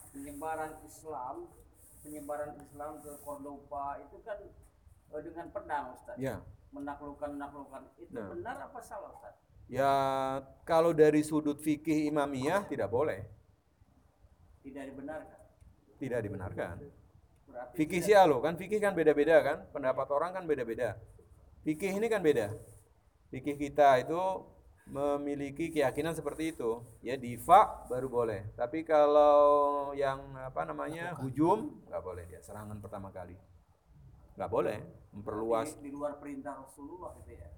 penyebaran Islam penyebaran Islam ke Cordoba itu kan uh, dengan pedang Ustaz. Ya. Menaklukkan menaklukkan itu Nah. benar apa salah Ustaz? Ya kalau dari sudut fikih imamiyah tidak boleh, Tidak dibenarkan. tidak dibenarkan. Berarti Fikih syiah loh, kan fikih kan beda-beda kan, pendapat orang kan beda-beda. Fikih ini kan beda. Fikih kita itu memiliki keyakinan seperti itu. Ya difa baru boleh. Tapi kalau yang apa namanya hujum nggak boleh dia serangan pertama kali. Nggak boleh memperluas. di, di luar perintah Rasulullah gitu ya.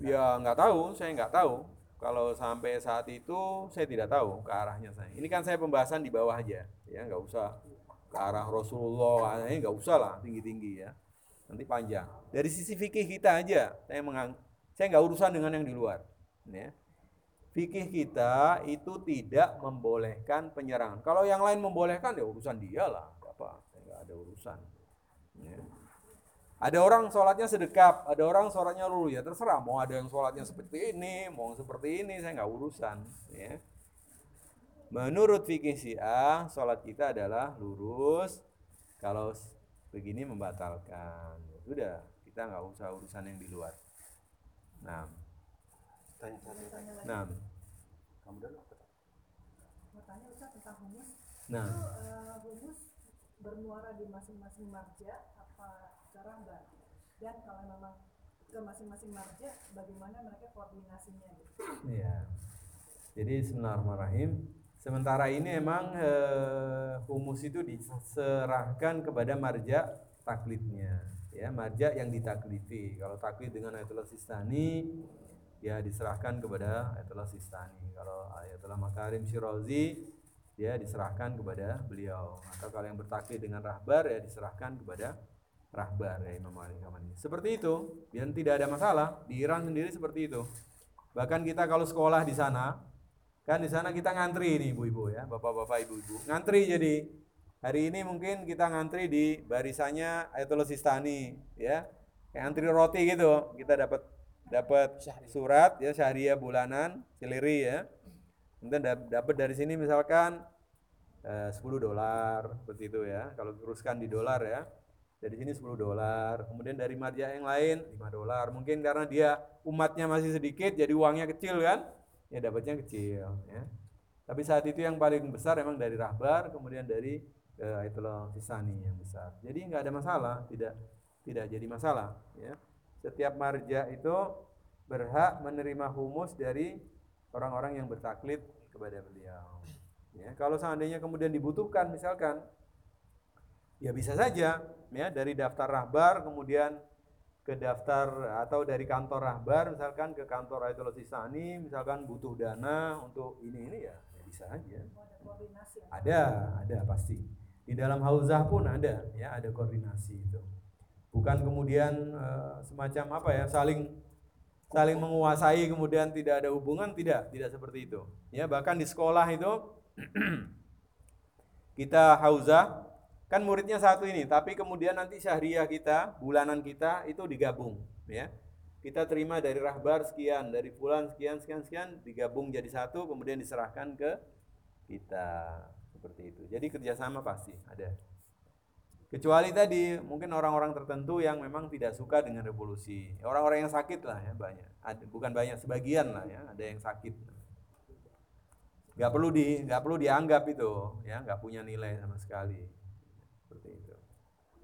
Ya nggak tahu, saya nggak tahu. Kalau sampai saat itu saya tidak tahu ke arahnya saya. Ini kan saya pembahasan di bawah aja, ya nggak usah ke arah Rasulullah, ini nggak usah lah tinggi-tinggi ya. Nanti panjang. Dari sisi fikih kita aja, saya mengang, saya nggak urusan dengan yang di luar. Ya. Fikih kita itu tidak membolehkan penyerangan. Kalau yang lain membolehkan ya urusan dia lah, apa, saya nggak ada urusan. Ya. Ada orang sholatnya sedekap, ada orang sholatnya lulu ya terserah. Mau ada yang sholatnya seperti ini, mau seperti ini, saya nggak urusan. Ya. Menurut fikih Syiah, sholat kita adalah lurus. Kalau begini membatalkan, ya sudah kita nggak usah urusan yang di luar. Nah, nah, Kamu dulu nah. Itu humus bermuara di masing-masing marja apa cara enggak? Dan kalau memang ke masing-masing marja, bagaimana mereka koordinasinya gitu? Iya. Jadi Bismillahirrahmanirrahim. Sementara ini emang eh, humus itu diserahkan kepada marja taklidnya. Ya, marja yang ditakliti. Kalau taklid dengan Ayatullah Sistani ya diserahkan kepada Ayatullah Sistani. Kalau Ayatullah Makarim Syirazi dia diserahkan kepada beliau. Atau kalau yang bertaklid dengan rahbar ya diserahkan kepada rahbar ya Imam Ali Kamani. Seperti itu, dan tidak ada masalah. Di Iran sendiri seperti itu. Bahkan kita kalau sekolah di sana, kan di sana kita ngantri nih ibu-ibu ya, bapak-bapak ibu-ibu. Ngantri jadi hari ini mungkin kita ngantri di barisannya Ayatollah Sistani ya. Kayak antri roti gitu. Kita dapat dapat surat ya syahriah bulanan siliri ya. Kemudian dap- dapat dari sini misalkan eh, 10 dolar seperti itu ya. Kalau teruskan di dolar ya. Dari sini 10 dolar. Kemudian dari marja yang lain 5 dolar. Mungkin karena dia umatnya masih sedikit jadi uangnya kecil kan. Ya dapatnya kecil ya. Tapi saat itu yang paling besar emang dari Rahbar, kemudian dari eh, Ayatollah Sistani yang besar. Jadi nggak ada masalah, tidak tidak jadi masalah ya. Setiap marja itu berhak menerima humus dari orang-orang yang bertaklid kepada beliau. Ya, kalau seandainya kemudian dibutuhkan misalkan ya bisa saja ya dari daftar rahbar kemudian ke daftar atau dari kantor rahbar misalkan ke kantor Ayatollah Sistani misalkan butuh dana untuk ini ini ya, ya bisa aja. Ada ya? Ada, ada pasti. Di dalam hauzah pun ada, ya ada koordinasi itu. Bukan kemudian eh, semacam apa ya saling saling menguasai kemudian tidak ada hubungan tidak tidak seperti itu ya bahkan di sekolah itu <clears throat> kita hauzah kan muridnya satu ini tapi kemudian nanti syahriah kita bulanan kita itu digabung ya kita terima dari rahbar sekian dari fulan sekian sekian sekian digabung jadi satu kemudian diserahkan ke kita seperti itu jadi kerjasama pasti ada Kecuali tadi mungkin orang-orang tertentu yang memang tidak suka dengan revolusi. Orang-orang yang sakit lah ya banyak. Ada, bukan banyak sebagian lah ya, ada yang sakit. Gak perlu di nggak perlu dianggap itu ya, nggak punya nilai sama sekali.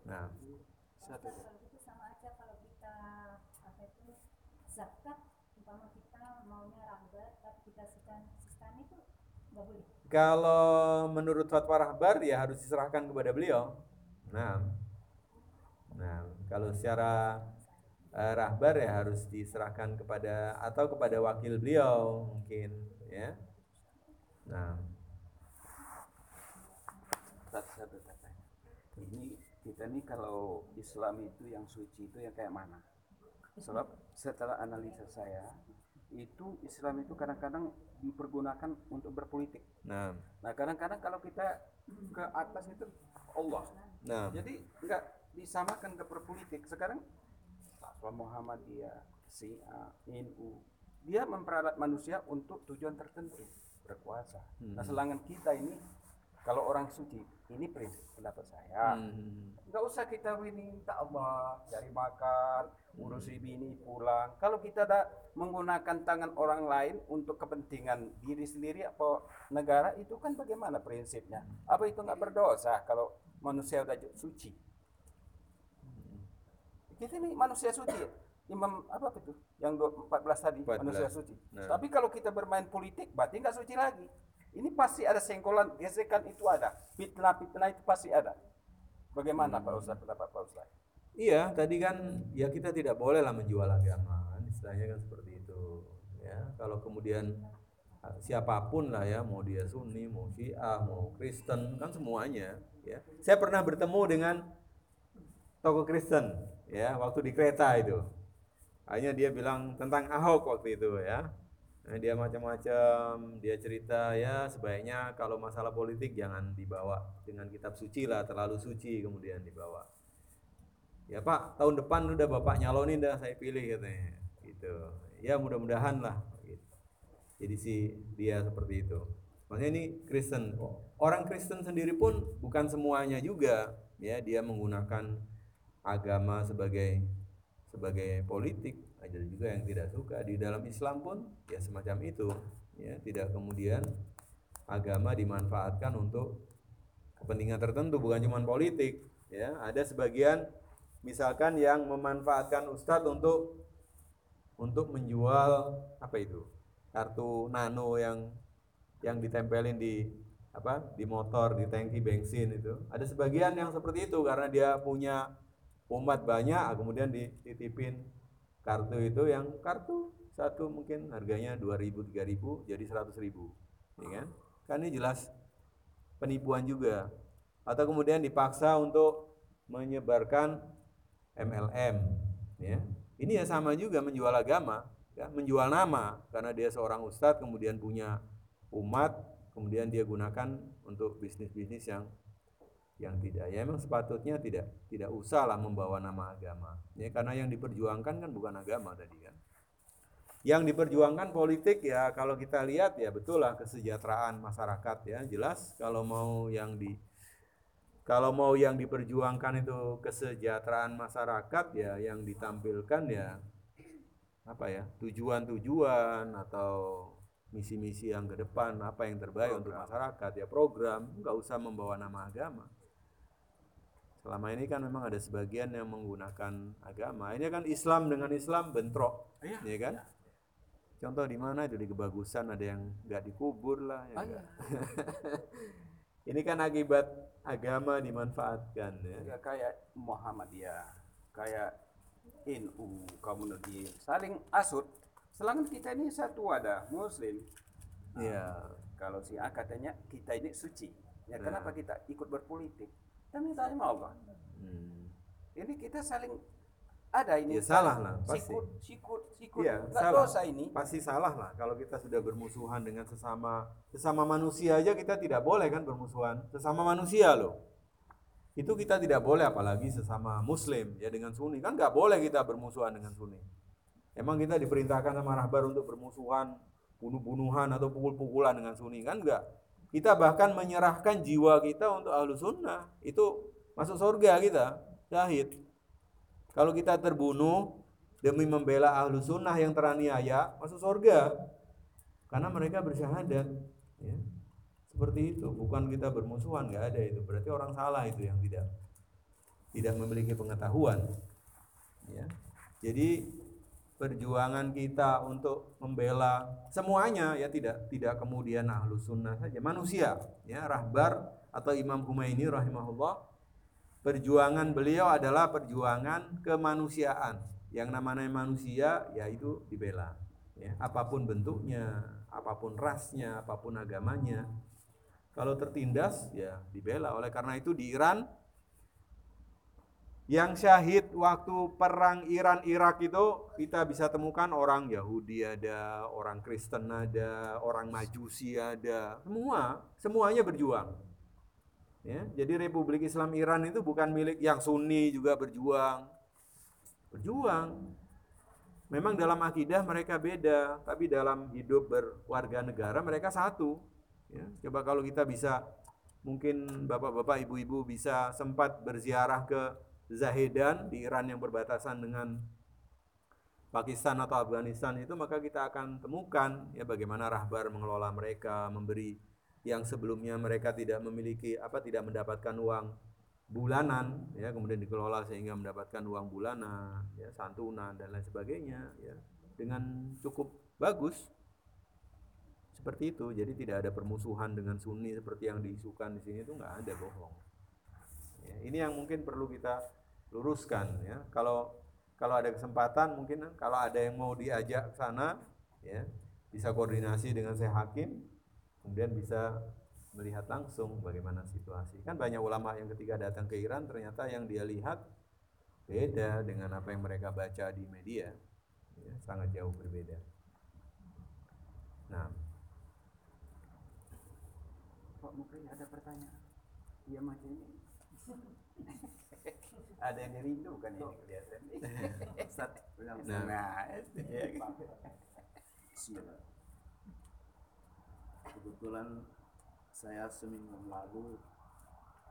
Nah, Satu. kalau itu sama aja kalau kita apa itu zakat umpama kita maunya rahbar tapi dikasihkan sistem itu nggak boleh kalau menurut fatwa rahbar ya harus diserahkan kepada beliau. Nah, nah kalau secara eh, rahbar ya harus diserahkan kepada atau kepada wakil beliau mungkin ya. Nah, satu satu ini kita nih kalau Islam itu yang suci itu yang kayak mana? Sebab setelah analisa saya itu Islam itu kadang-kadang dipergunakan untuk berpolitik. Nah, nah kadang-kadang kalau kita ke atas itu Allah. Nah, jadi nggak disamakan ke berpolitik. Sekarang Fatwa Muhammadiyah Syiah NU dia memperalat manusia untuk tujuan tertentu berkuasa. Nah Hmm. selangan kita ini kalau orang suci ini prinsip pendapat saya. Hmm, nggak usah kita ini minta Allah cari makan urusi bini pulang. Kalau kita ada menggunakan tangan orang lain untuk kepentingan diri sendiri apa negara itu kan bagaimana prinsipnya? Apa itu nggak berdosa kalau manusia udah ju- suci? Kita ini manusia suci Imam apa itu? Yang dua- 14 tadi 14. manusia suci. Nah. tapi kalau kita bermain politik berarti nggak suci lagi ini pasti ada sengkolan gesekan itu ada fitnah-fitnah itu pasti ada bagaimana Pak Ustaz pendapat Pak Ustaz Iya, tadi kan ya kita tidak boleh lah menjual agama, istilahnya kan seperti itu. Ya, kalau kemudian ah, siapa pun lah ya, mau dia Sunni, mau Syiah, mau Kristen, kan semuanya. Ya, saya pernah bertemu dengan tokoh Kristen, ya, waktu di kereta itu. Hanya dia bilang tentang Ahok waktu itu ya. Nah, dia macam-macam, dia cerita ya sebaiknya kalau masalah politik jangan dibawa dengan kitab suci lah, terlalu suci kemudian dibawa. Ya Pak tahun depan udah Bapak nyalonin dah saya pilih katanya gitu. Ya mudah-mudahan lah gitu. jadi si dia seperti itu. Maksudnya ini Kristen orang Kristen sendiri pun bukan semuanya juga ya dia menggunakan agama sebagai sebagai politik ada juga yang tidak suka. Di dalam Islam pun ya semacam itu ya. Tidak kemudian agama dimanfaatkan untuk kepentingan tertentu bukan cuma politik ya. Ada sebagian misalkan yang memanfaatkan ustadz untuk untuk menjual apa itu kartu nano yang yang ditempelin di apa di motor di tangki bensin itu. Ada sebagian yang seperti itu karena dia punya umat banyak kemudian dititipin kartu itu yang kartu satu mungkin harganya 2000 3000 jadi 100.000 ya kan? Kan ini jelas penipuan juga. Atau kemudian dipaksa untuk menyebarkan MLM ya. Ini ya sama juga menjual agama ya. Menjual nama karena dia seorang ustadz kemudian punya umat kemudian dia gunakan untuk bisnis-bisnis yang yang tidak ya memang sepatutnya tidak tidak usah lah membawa nama agama. Ya karena yang diperjuangkan kan bukan agama tadi kan. Yang diperjuangkan politik ya kalau kita lihat ya betul lah kesejahteraan masyarakat ya jelas kalau mau yang di kalau mau yang diperjuangkan itu kesejahteraan masyarakat ya yang ditampilkan ya apa ya tujuan-tujuan atau misi-misi yang ke depan apa yang terbaik untuk masyarakat ya program. Nggak usah membawa nama agama selama ini kan memang ada sebagian yang menggunakan agama ini kan Islam dengan Islam bentrok Iya, ya kan contoh di mana itu di kebagusan ada yang nggak dikubur lah ya Ah, nggak? <laughs> ini kan akibat agama dimanfaatkan ya Ya, kayak Muhammadiyah, kayak NU, komunis saling asut. Selama kita ini satu wadah Muslim. Iya. Kalau si A katanya kita ini suci. Ya Nah. kenapa kita ikut berpolitik? Kita minta sama Allah. Hmm. Ini kita saling ada ini. Ya, salah lah, pasti. Sikut, sikut, sikut. Nggak salah. dosa ini. Pasti salah lah kalau kita sudah bermusuhan dengan sesama sesama manusia aja kita tidak boleh kan bermusuhan sesama manusia loh. Itu kita tidak boleh apalagi sesama muslim ya dengan sunni kan nggak boleh kita bermusuhan dengan sunni. Emang kita diperintahkan sama rahbar untuk bermusuhan, bunuh-bunuhan atau pukul-pukulan dengan sunni kan enggak. Kita bahkan menyerahkan jiwa kita untuk ahlu sunnah. Itu masuk surga kita syahid. Kalau kita terbunuh demi membela ahlu sunnah yang teraniaya masuk surga. Karena mereka bersyahadat ya. seperti itu. Bukan kita bermusuhan nggak ada itu. Berarti orang salah itu yang tidak tidak memiliki pengetahuan ya. Jadi perjuangan kita untuk membela semuanya ya tidak tidak kemudian ahlu sunnah saja. Manusia ya rahbar atau Imam Humaini rahimahullah perjuangan beliau adalah perjuangan kemanusiaan. Yang namanya manusia yaitu dibela ya. Apa pun bentuknya apa pun rasnya apa pun agamanya. Kalau tertindas ya dibela. Oleh karena itu di Iran yang syahid waktu perang Iran Irak itu kita bisa temukan orang Yahudi ada, orang Kristen ada, orang Majusi ada, semua semuanya berjuang. Ya, jadi Republik Islam Iran itu bukan milik yang Sunni juga berjuang. Berjuang. Memang dalam akidah mereka beda, tapi dalam hidup berwarga negara mereka satu. Ya, coba kalau kita bisa mungkin bapak-bapak, ibu-ibu bisa sempat berziarah ke Zahedan di Iran yang berbatasan dengan Pakistan atau Afghanistan itu maka kita akan temukan ya bagaimana rahbar mengelola mereka, memberi yang sebelumnya mereka tidak memiliki apa tidak mendapatkan uang bulanan ya kemudian dikelola sehingga mendapatkan uang bulanan ya santunan dan lain sebagainya ya dengan cukup bagus. Seperti itu. Jadi tidak ada permusuhan dengan Sunni seperti yang diisukan di sini itu nggak ada bohong. Ya, ini yang mungkin perlu kita luruskan ya kalau kalau ada kesempatan mungkin kalau ada yang mau diajak ke sana ya bisa koordinasi dengan saya hakim kemudian bisa melihat langsung bagaimana situasi kan banyak ulama yang ketika datang ke Iran ternyata yang dia lihat beda dengan apa yang mereka baca di media ya, sangat jauh berbeda nah Pak mungkin ada pertanyaan. Iya macam ini. Ada yang dirindukan ini kelihatan. <laughs> Ustaz, Nah. nah. Bismillah. <laughs> Kebetulan saya seminggu lalu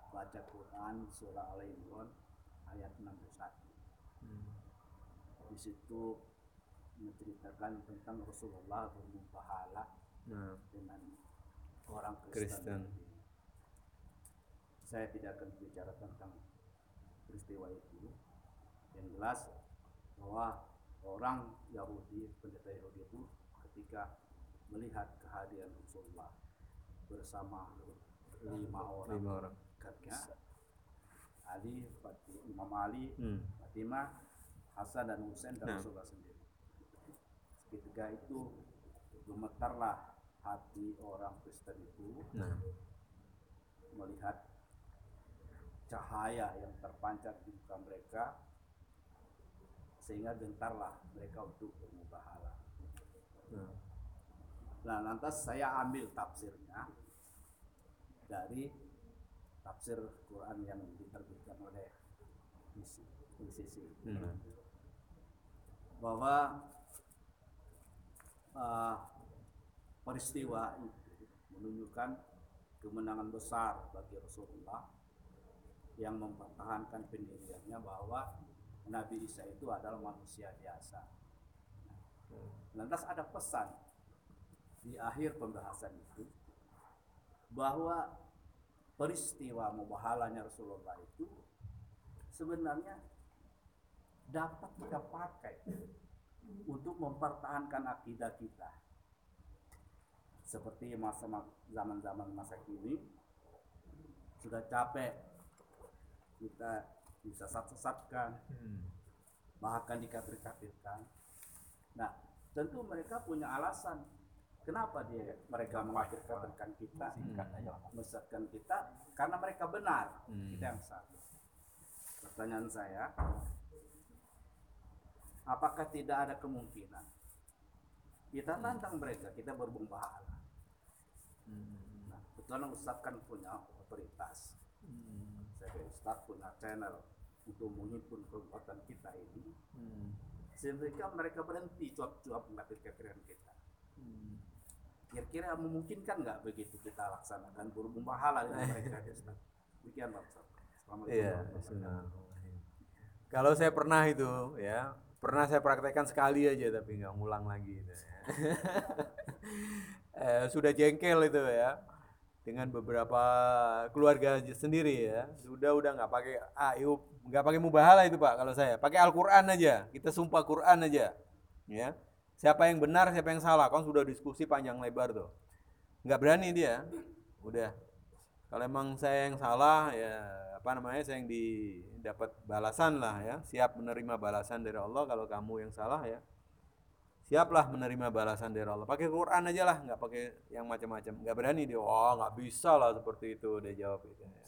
baca Quran surah Al Imran ayat 61. Di situ menceritakan tentang Rasulullah bermubahalah nah dengan orang Kristen. Kristen. Saya tidak akan bicara tentang peristiwa itu. Yang jelas bahwa orang Yahudi, pendeta Yahudi itu ketika melihat kehadiran Rasulullah bersama lima orang, lima orang dekatnya, Ali, Fati- Imam Ali, hmm. Fatimah, Hasan dan Husain dan Nah. Rasulullah sendiri. Ketika itu gemetarlah hati orang Kristen itu nah melihat cahaya yang terpancar di muka mereka sehingga gentarlah mereka untuk bermubahalah. nah Nah, lantas saya ambil tafsirnya dari tafsir Quran yang diterbitkan oleh ICC hmm. bahwa uh, peristiwa itu menunjukkan kemenangan besar bagi Rasulullah yang mempertahankan pendiriannya bahwa Nabi Isa itu adalah manusia biasa. Lantas ada pesan di akhir pembahasan itu bahwa peristiwa mubahalanya Rasulullah itu sebenarnya dapat kita pakai untuk mempertahankan akidah kita. Seperti masa zaman-zaman masa kini sudah capek kita disesat-sesatkan, Hmm. bahkan dikafir-kafirkan. Nah, tentu mereka punya alasan Kenapa dia mereka mengkafirkan kita, menyesatkan kita? Karena mereka benar, Hmm. kita yang salah. Pertanyaan saya, apakah tidak ada kemungkinan kita tantang mereka, kita berbumbah Allah. Nah, kebetulan Ustaz kan punya otoritas. Sebagai Ustaz punya channel untuk menghimpun kekuatan kita ini. Sehingga mereka berhenti cuap-cuap mengkafirkan kita. Kira-kira memungkinkan nggak begitu kita laksanakan berbumbah Allah dengan <laughs> mereka ya Ustaz? Demikian Pak Ustaz. Iya. Kalau saya pernah itu, ya, pernah saya praktekkan sekali aja tapi nggak ngulang lagi. Gitu, ya. <laughs> <laughs> Eh, sudah jengkel itu ya dengan beberapa keluarga sendiri ya. Sudah udah nggak pakai AIU, nggak pakai mubahala itu pak kalau saya, pakai Al-Quran aja. Kita sumpah Quran aja, ya. Siapa yang benar, siapa yang salah, kan sudah diskusi panjang lebar tuh. Nggak berani dia, udah kalau emang saya yang salah ya apa namanya saya yang didapat balasan lah ya siap menerima balasan dari Allah kalau kamu yang salah ya siaplah menerima balasan dari Allah pakai Quran aja lah nggak pakai yang macam-macam nggak berani dia oh nggak bisa lah seperti itu dia jawab itu ya.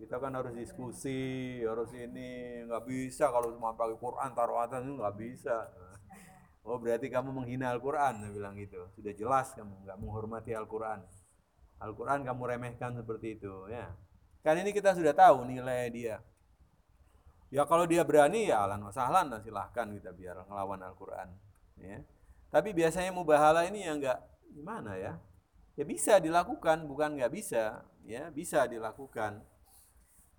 kita kan harus diskusi harus ini nggak bisa kalau cuma pakai Quran taruh atas itu nggak bisa <laughs> oh berarti kamu menghina Al-Quran dia bilang gitu sudah jelas kamu nggak menghormati Al-Quran Al-Quran kamu remehkan seperti itu ya. Kan ini kita sudah tahu nilai dia. Ya kalau dia berani ya alan wasahlan lah silahkan kita biar ngelawan Al-Quran. Ya. Tapi biasanya mubahala ini ya enggak gimana ya? Ya bisa dilakukan, bukan nggak bisa, ya bisa dilakukan.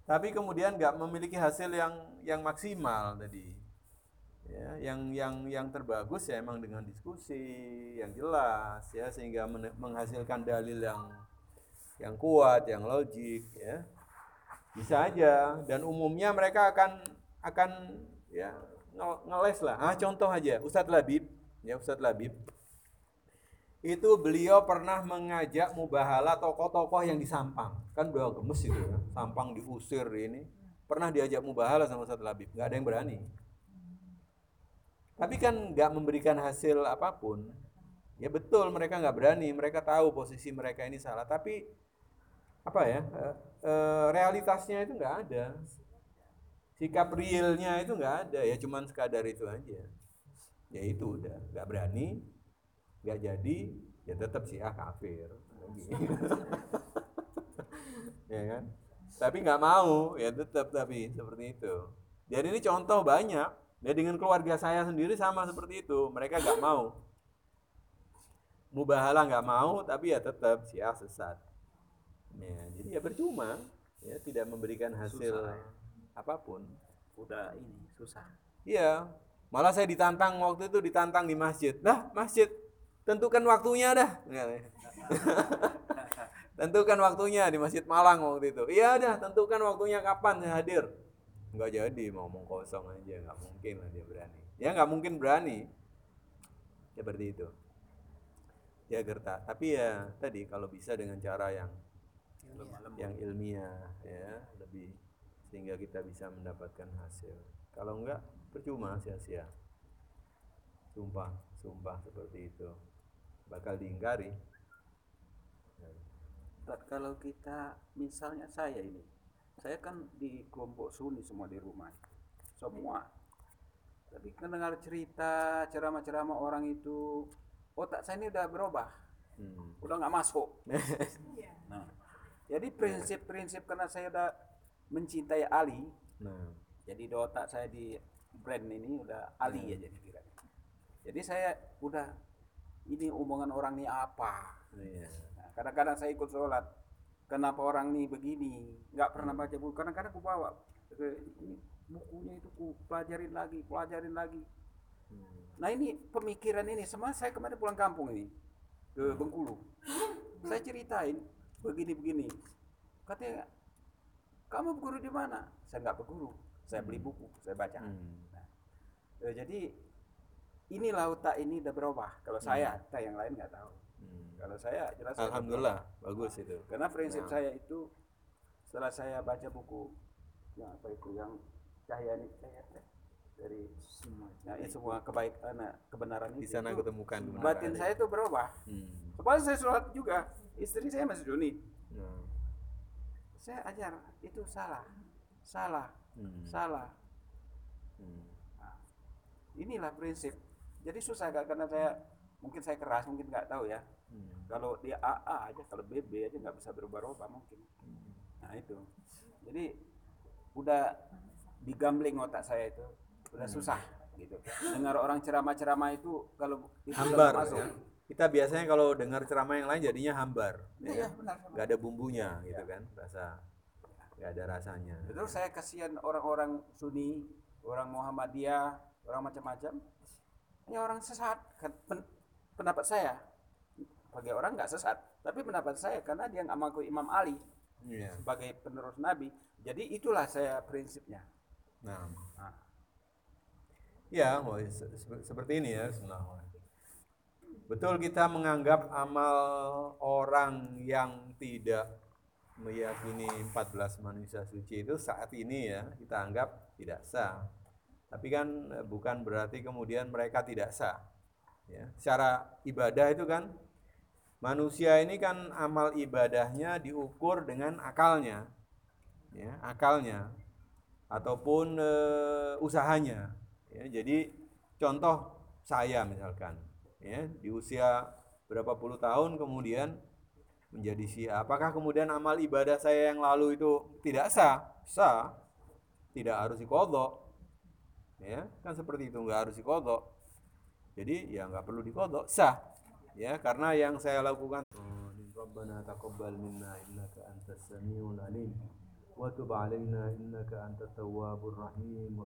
Tapi kemudian nggak memiliki hasil yang yang maksimal tadi. Ya, yang yang yang terbagus ya emang dengan diskusi yang jelas ya sehingga men- menghasilkan dalil yang yang kuat, yang logik ya. Bisa aja dan umumnya mereka akan akan ya ngeles lah. Ah contoh aja. Ustadz Labib. Ya Ustadz Labib. Itu beliau pernah mengajak mubahala tokoh-tokoh yang di Sampang. Kan udah gemes itu ya. Sampang diusir ini. Pernah diajak mubahala sama Ustadz Labib. Nggak ada yang berani. Tapi kan nggak memberikan hasil apa pun. Ya betul mereka nggak berani. Mereka tahu posisi mereka ini salah. Tapi apa ya eh, eh, realitasnya itu nggak ada sikap realnya itu nggak ada ya cuman sekadar itu aja. Ya itu udah nggak berani nggak jadi ya tetap sih ah kafir. <laughs> Ya kan? Tapi nggak mau ya tetap tapi seperti itu. Jadi ini contoh banyak ya dengan keluarga saya sendiri sama seperti itu mereka nggak mau. Mubahala nggak mau tapi ya tetap syiah sesat. Ya jadi ya percuma ya tidak memberikan hasil apa pun Udah ini susah. Iya, malah saya ditantang waktu itu ditantang di masjid. Lah, masjid tentukan waktunya dah. <laughs> tentukan waktunya di Masjid Malang waktu itu. Iya dah, tentukan waktunya kapan saya hadir. Nggak jadi, mau ngomong kosong aja, nggak mungkin lah dia berani. Ya nggak mungkin berani. Seperti itu. Ya gerta. Tapi ya tadi kalau bisa dengan cara yang yang ilmiah ya lebih sehingga kita bisa mendapatkan hasil. Kalau enggak percuma sia-sia. Sumpah, sumpah seperti itu bakal diingkari. Kalau kita misalnya saya ini, saya kan di kelompok Sunni semua di rumah, semua. Tapi kan dengar cerita ceramah-ceramah orang itu, otak saya ini udah berubah, Hmm. udah nggak masuk. <laughs> Nah, jadi prinsip-prinsip karena saya udah mencintai Ali, Nah, jadi di otak saya di brand ini udah Ali ya jadi pikirannya. Jadi saya udah ini omongan orang ini apa? iya. Nah, kadang-kadang saya ikut sholat. Kenapa orang ini begini? Nggak pernah baca buku. Kadang-kadang aku bawa ke ini bukunya itu ku pelajarin lagi, pelajarin lagi. Nah ini pemikiran ini semua saya kemarin pulang kampung ini ke Bengkulu. Saya ceritain begini-begini. Katanya kamu berguru di mana? Saya nggak berguru. Saya beli buku, saya baca. Hmm. Eh, jadi inilah otak ini udah berubah. Kalau saya, tak yang lain nggak tahu. Hmm. Kalau saya jelas saya Alhamdulillah, bagus itu. karena prinsip Nah. saya itu setelah saya baca buku yang apa itu yang cahaya ini cahaya dari semua ya, ini semua kebaikan kebenaran Di sana itu ketemukan batin saya itu berubah Hmm. Saya sholat juga, istri saya masih Sunni. Nah. Saya ajar itu salah, salah, Hmm. salah. Hmm. Inilah prinsip. Jadi susah gak karena saya mungkin saya keras, mungkin nggak tahu ya. Hmm. Kalau dia AA aja, kalau BB aja nggak bisa berubah-ubah mungkin. Nah itu. Jadi udah digambling otak saya itu, udah susah gitu. Dengar orang ceramah-ceramah itu kalau itu Hambar masuk. ya. Kita biasanya kalau dengar ceramah yang lain jadinya hambar. Iya, ya. benar. Nggak ada bumbunya gitu kan, rasa nggak ada rasanya. Itu saya kasihan orang-orang Sunni, orang Muhammadiyah, orang macam-macam. Ini orang sesat. Kan pen- pendapat saya bagi orang nggak sesat, tapi pendapat saya karena dia nggak mengaku Imam Ali Iya. sebagai penerus Nabi. Jadi itulah saya prinsipnya. Nah. Nah. Ya, se- se- seperti ini ya sebenarnya. Betul kita menganggap amal orang yang tidak meyakini 14 manusia suci itu saat ini ya kita anggap tidak sah. Tapi kan eh, bukan berarti kemudian mereka tidak sah. Ya, secara ibadah itu kan manusia ini kan amal ibadahnya diukur dengan akalnya. Ya, akalnya ataupun eh, usahanya. Ya, jadi contoh saya misalkan, ya di usia berapa puluh tahun kemudian menjadi sia. Apakah kemudian amal ibadah saya yang lalu itu tidak sah? Sah, tidak harus dikodok. Ya, kan seperti itu nggak harus dikodok. Jadi ya nggak perlu dikodok, sah. Ya, karena yang saya lakukan. Rabbana taqabbal minna innaka antas samiul alim. وتب علينا إنك أنت التواب الرحيم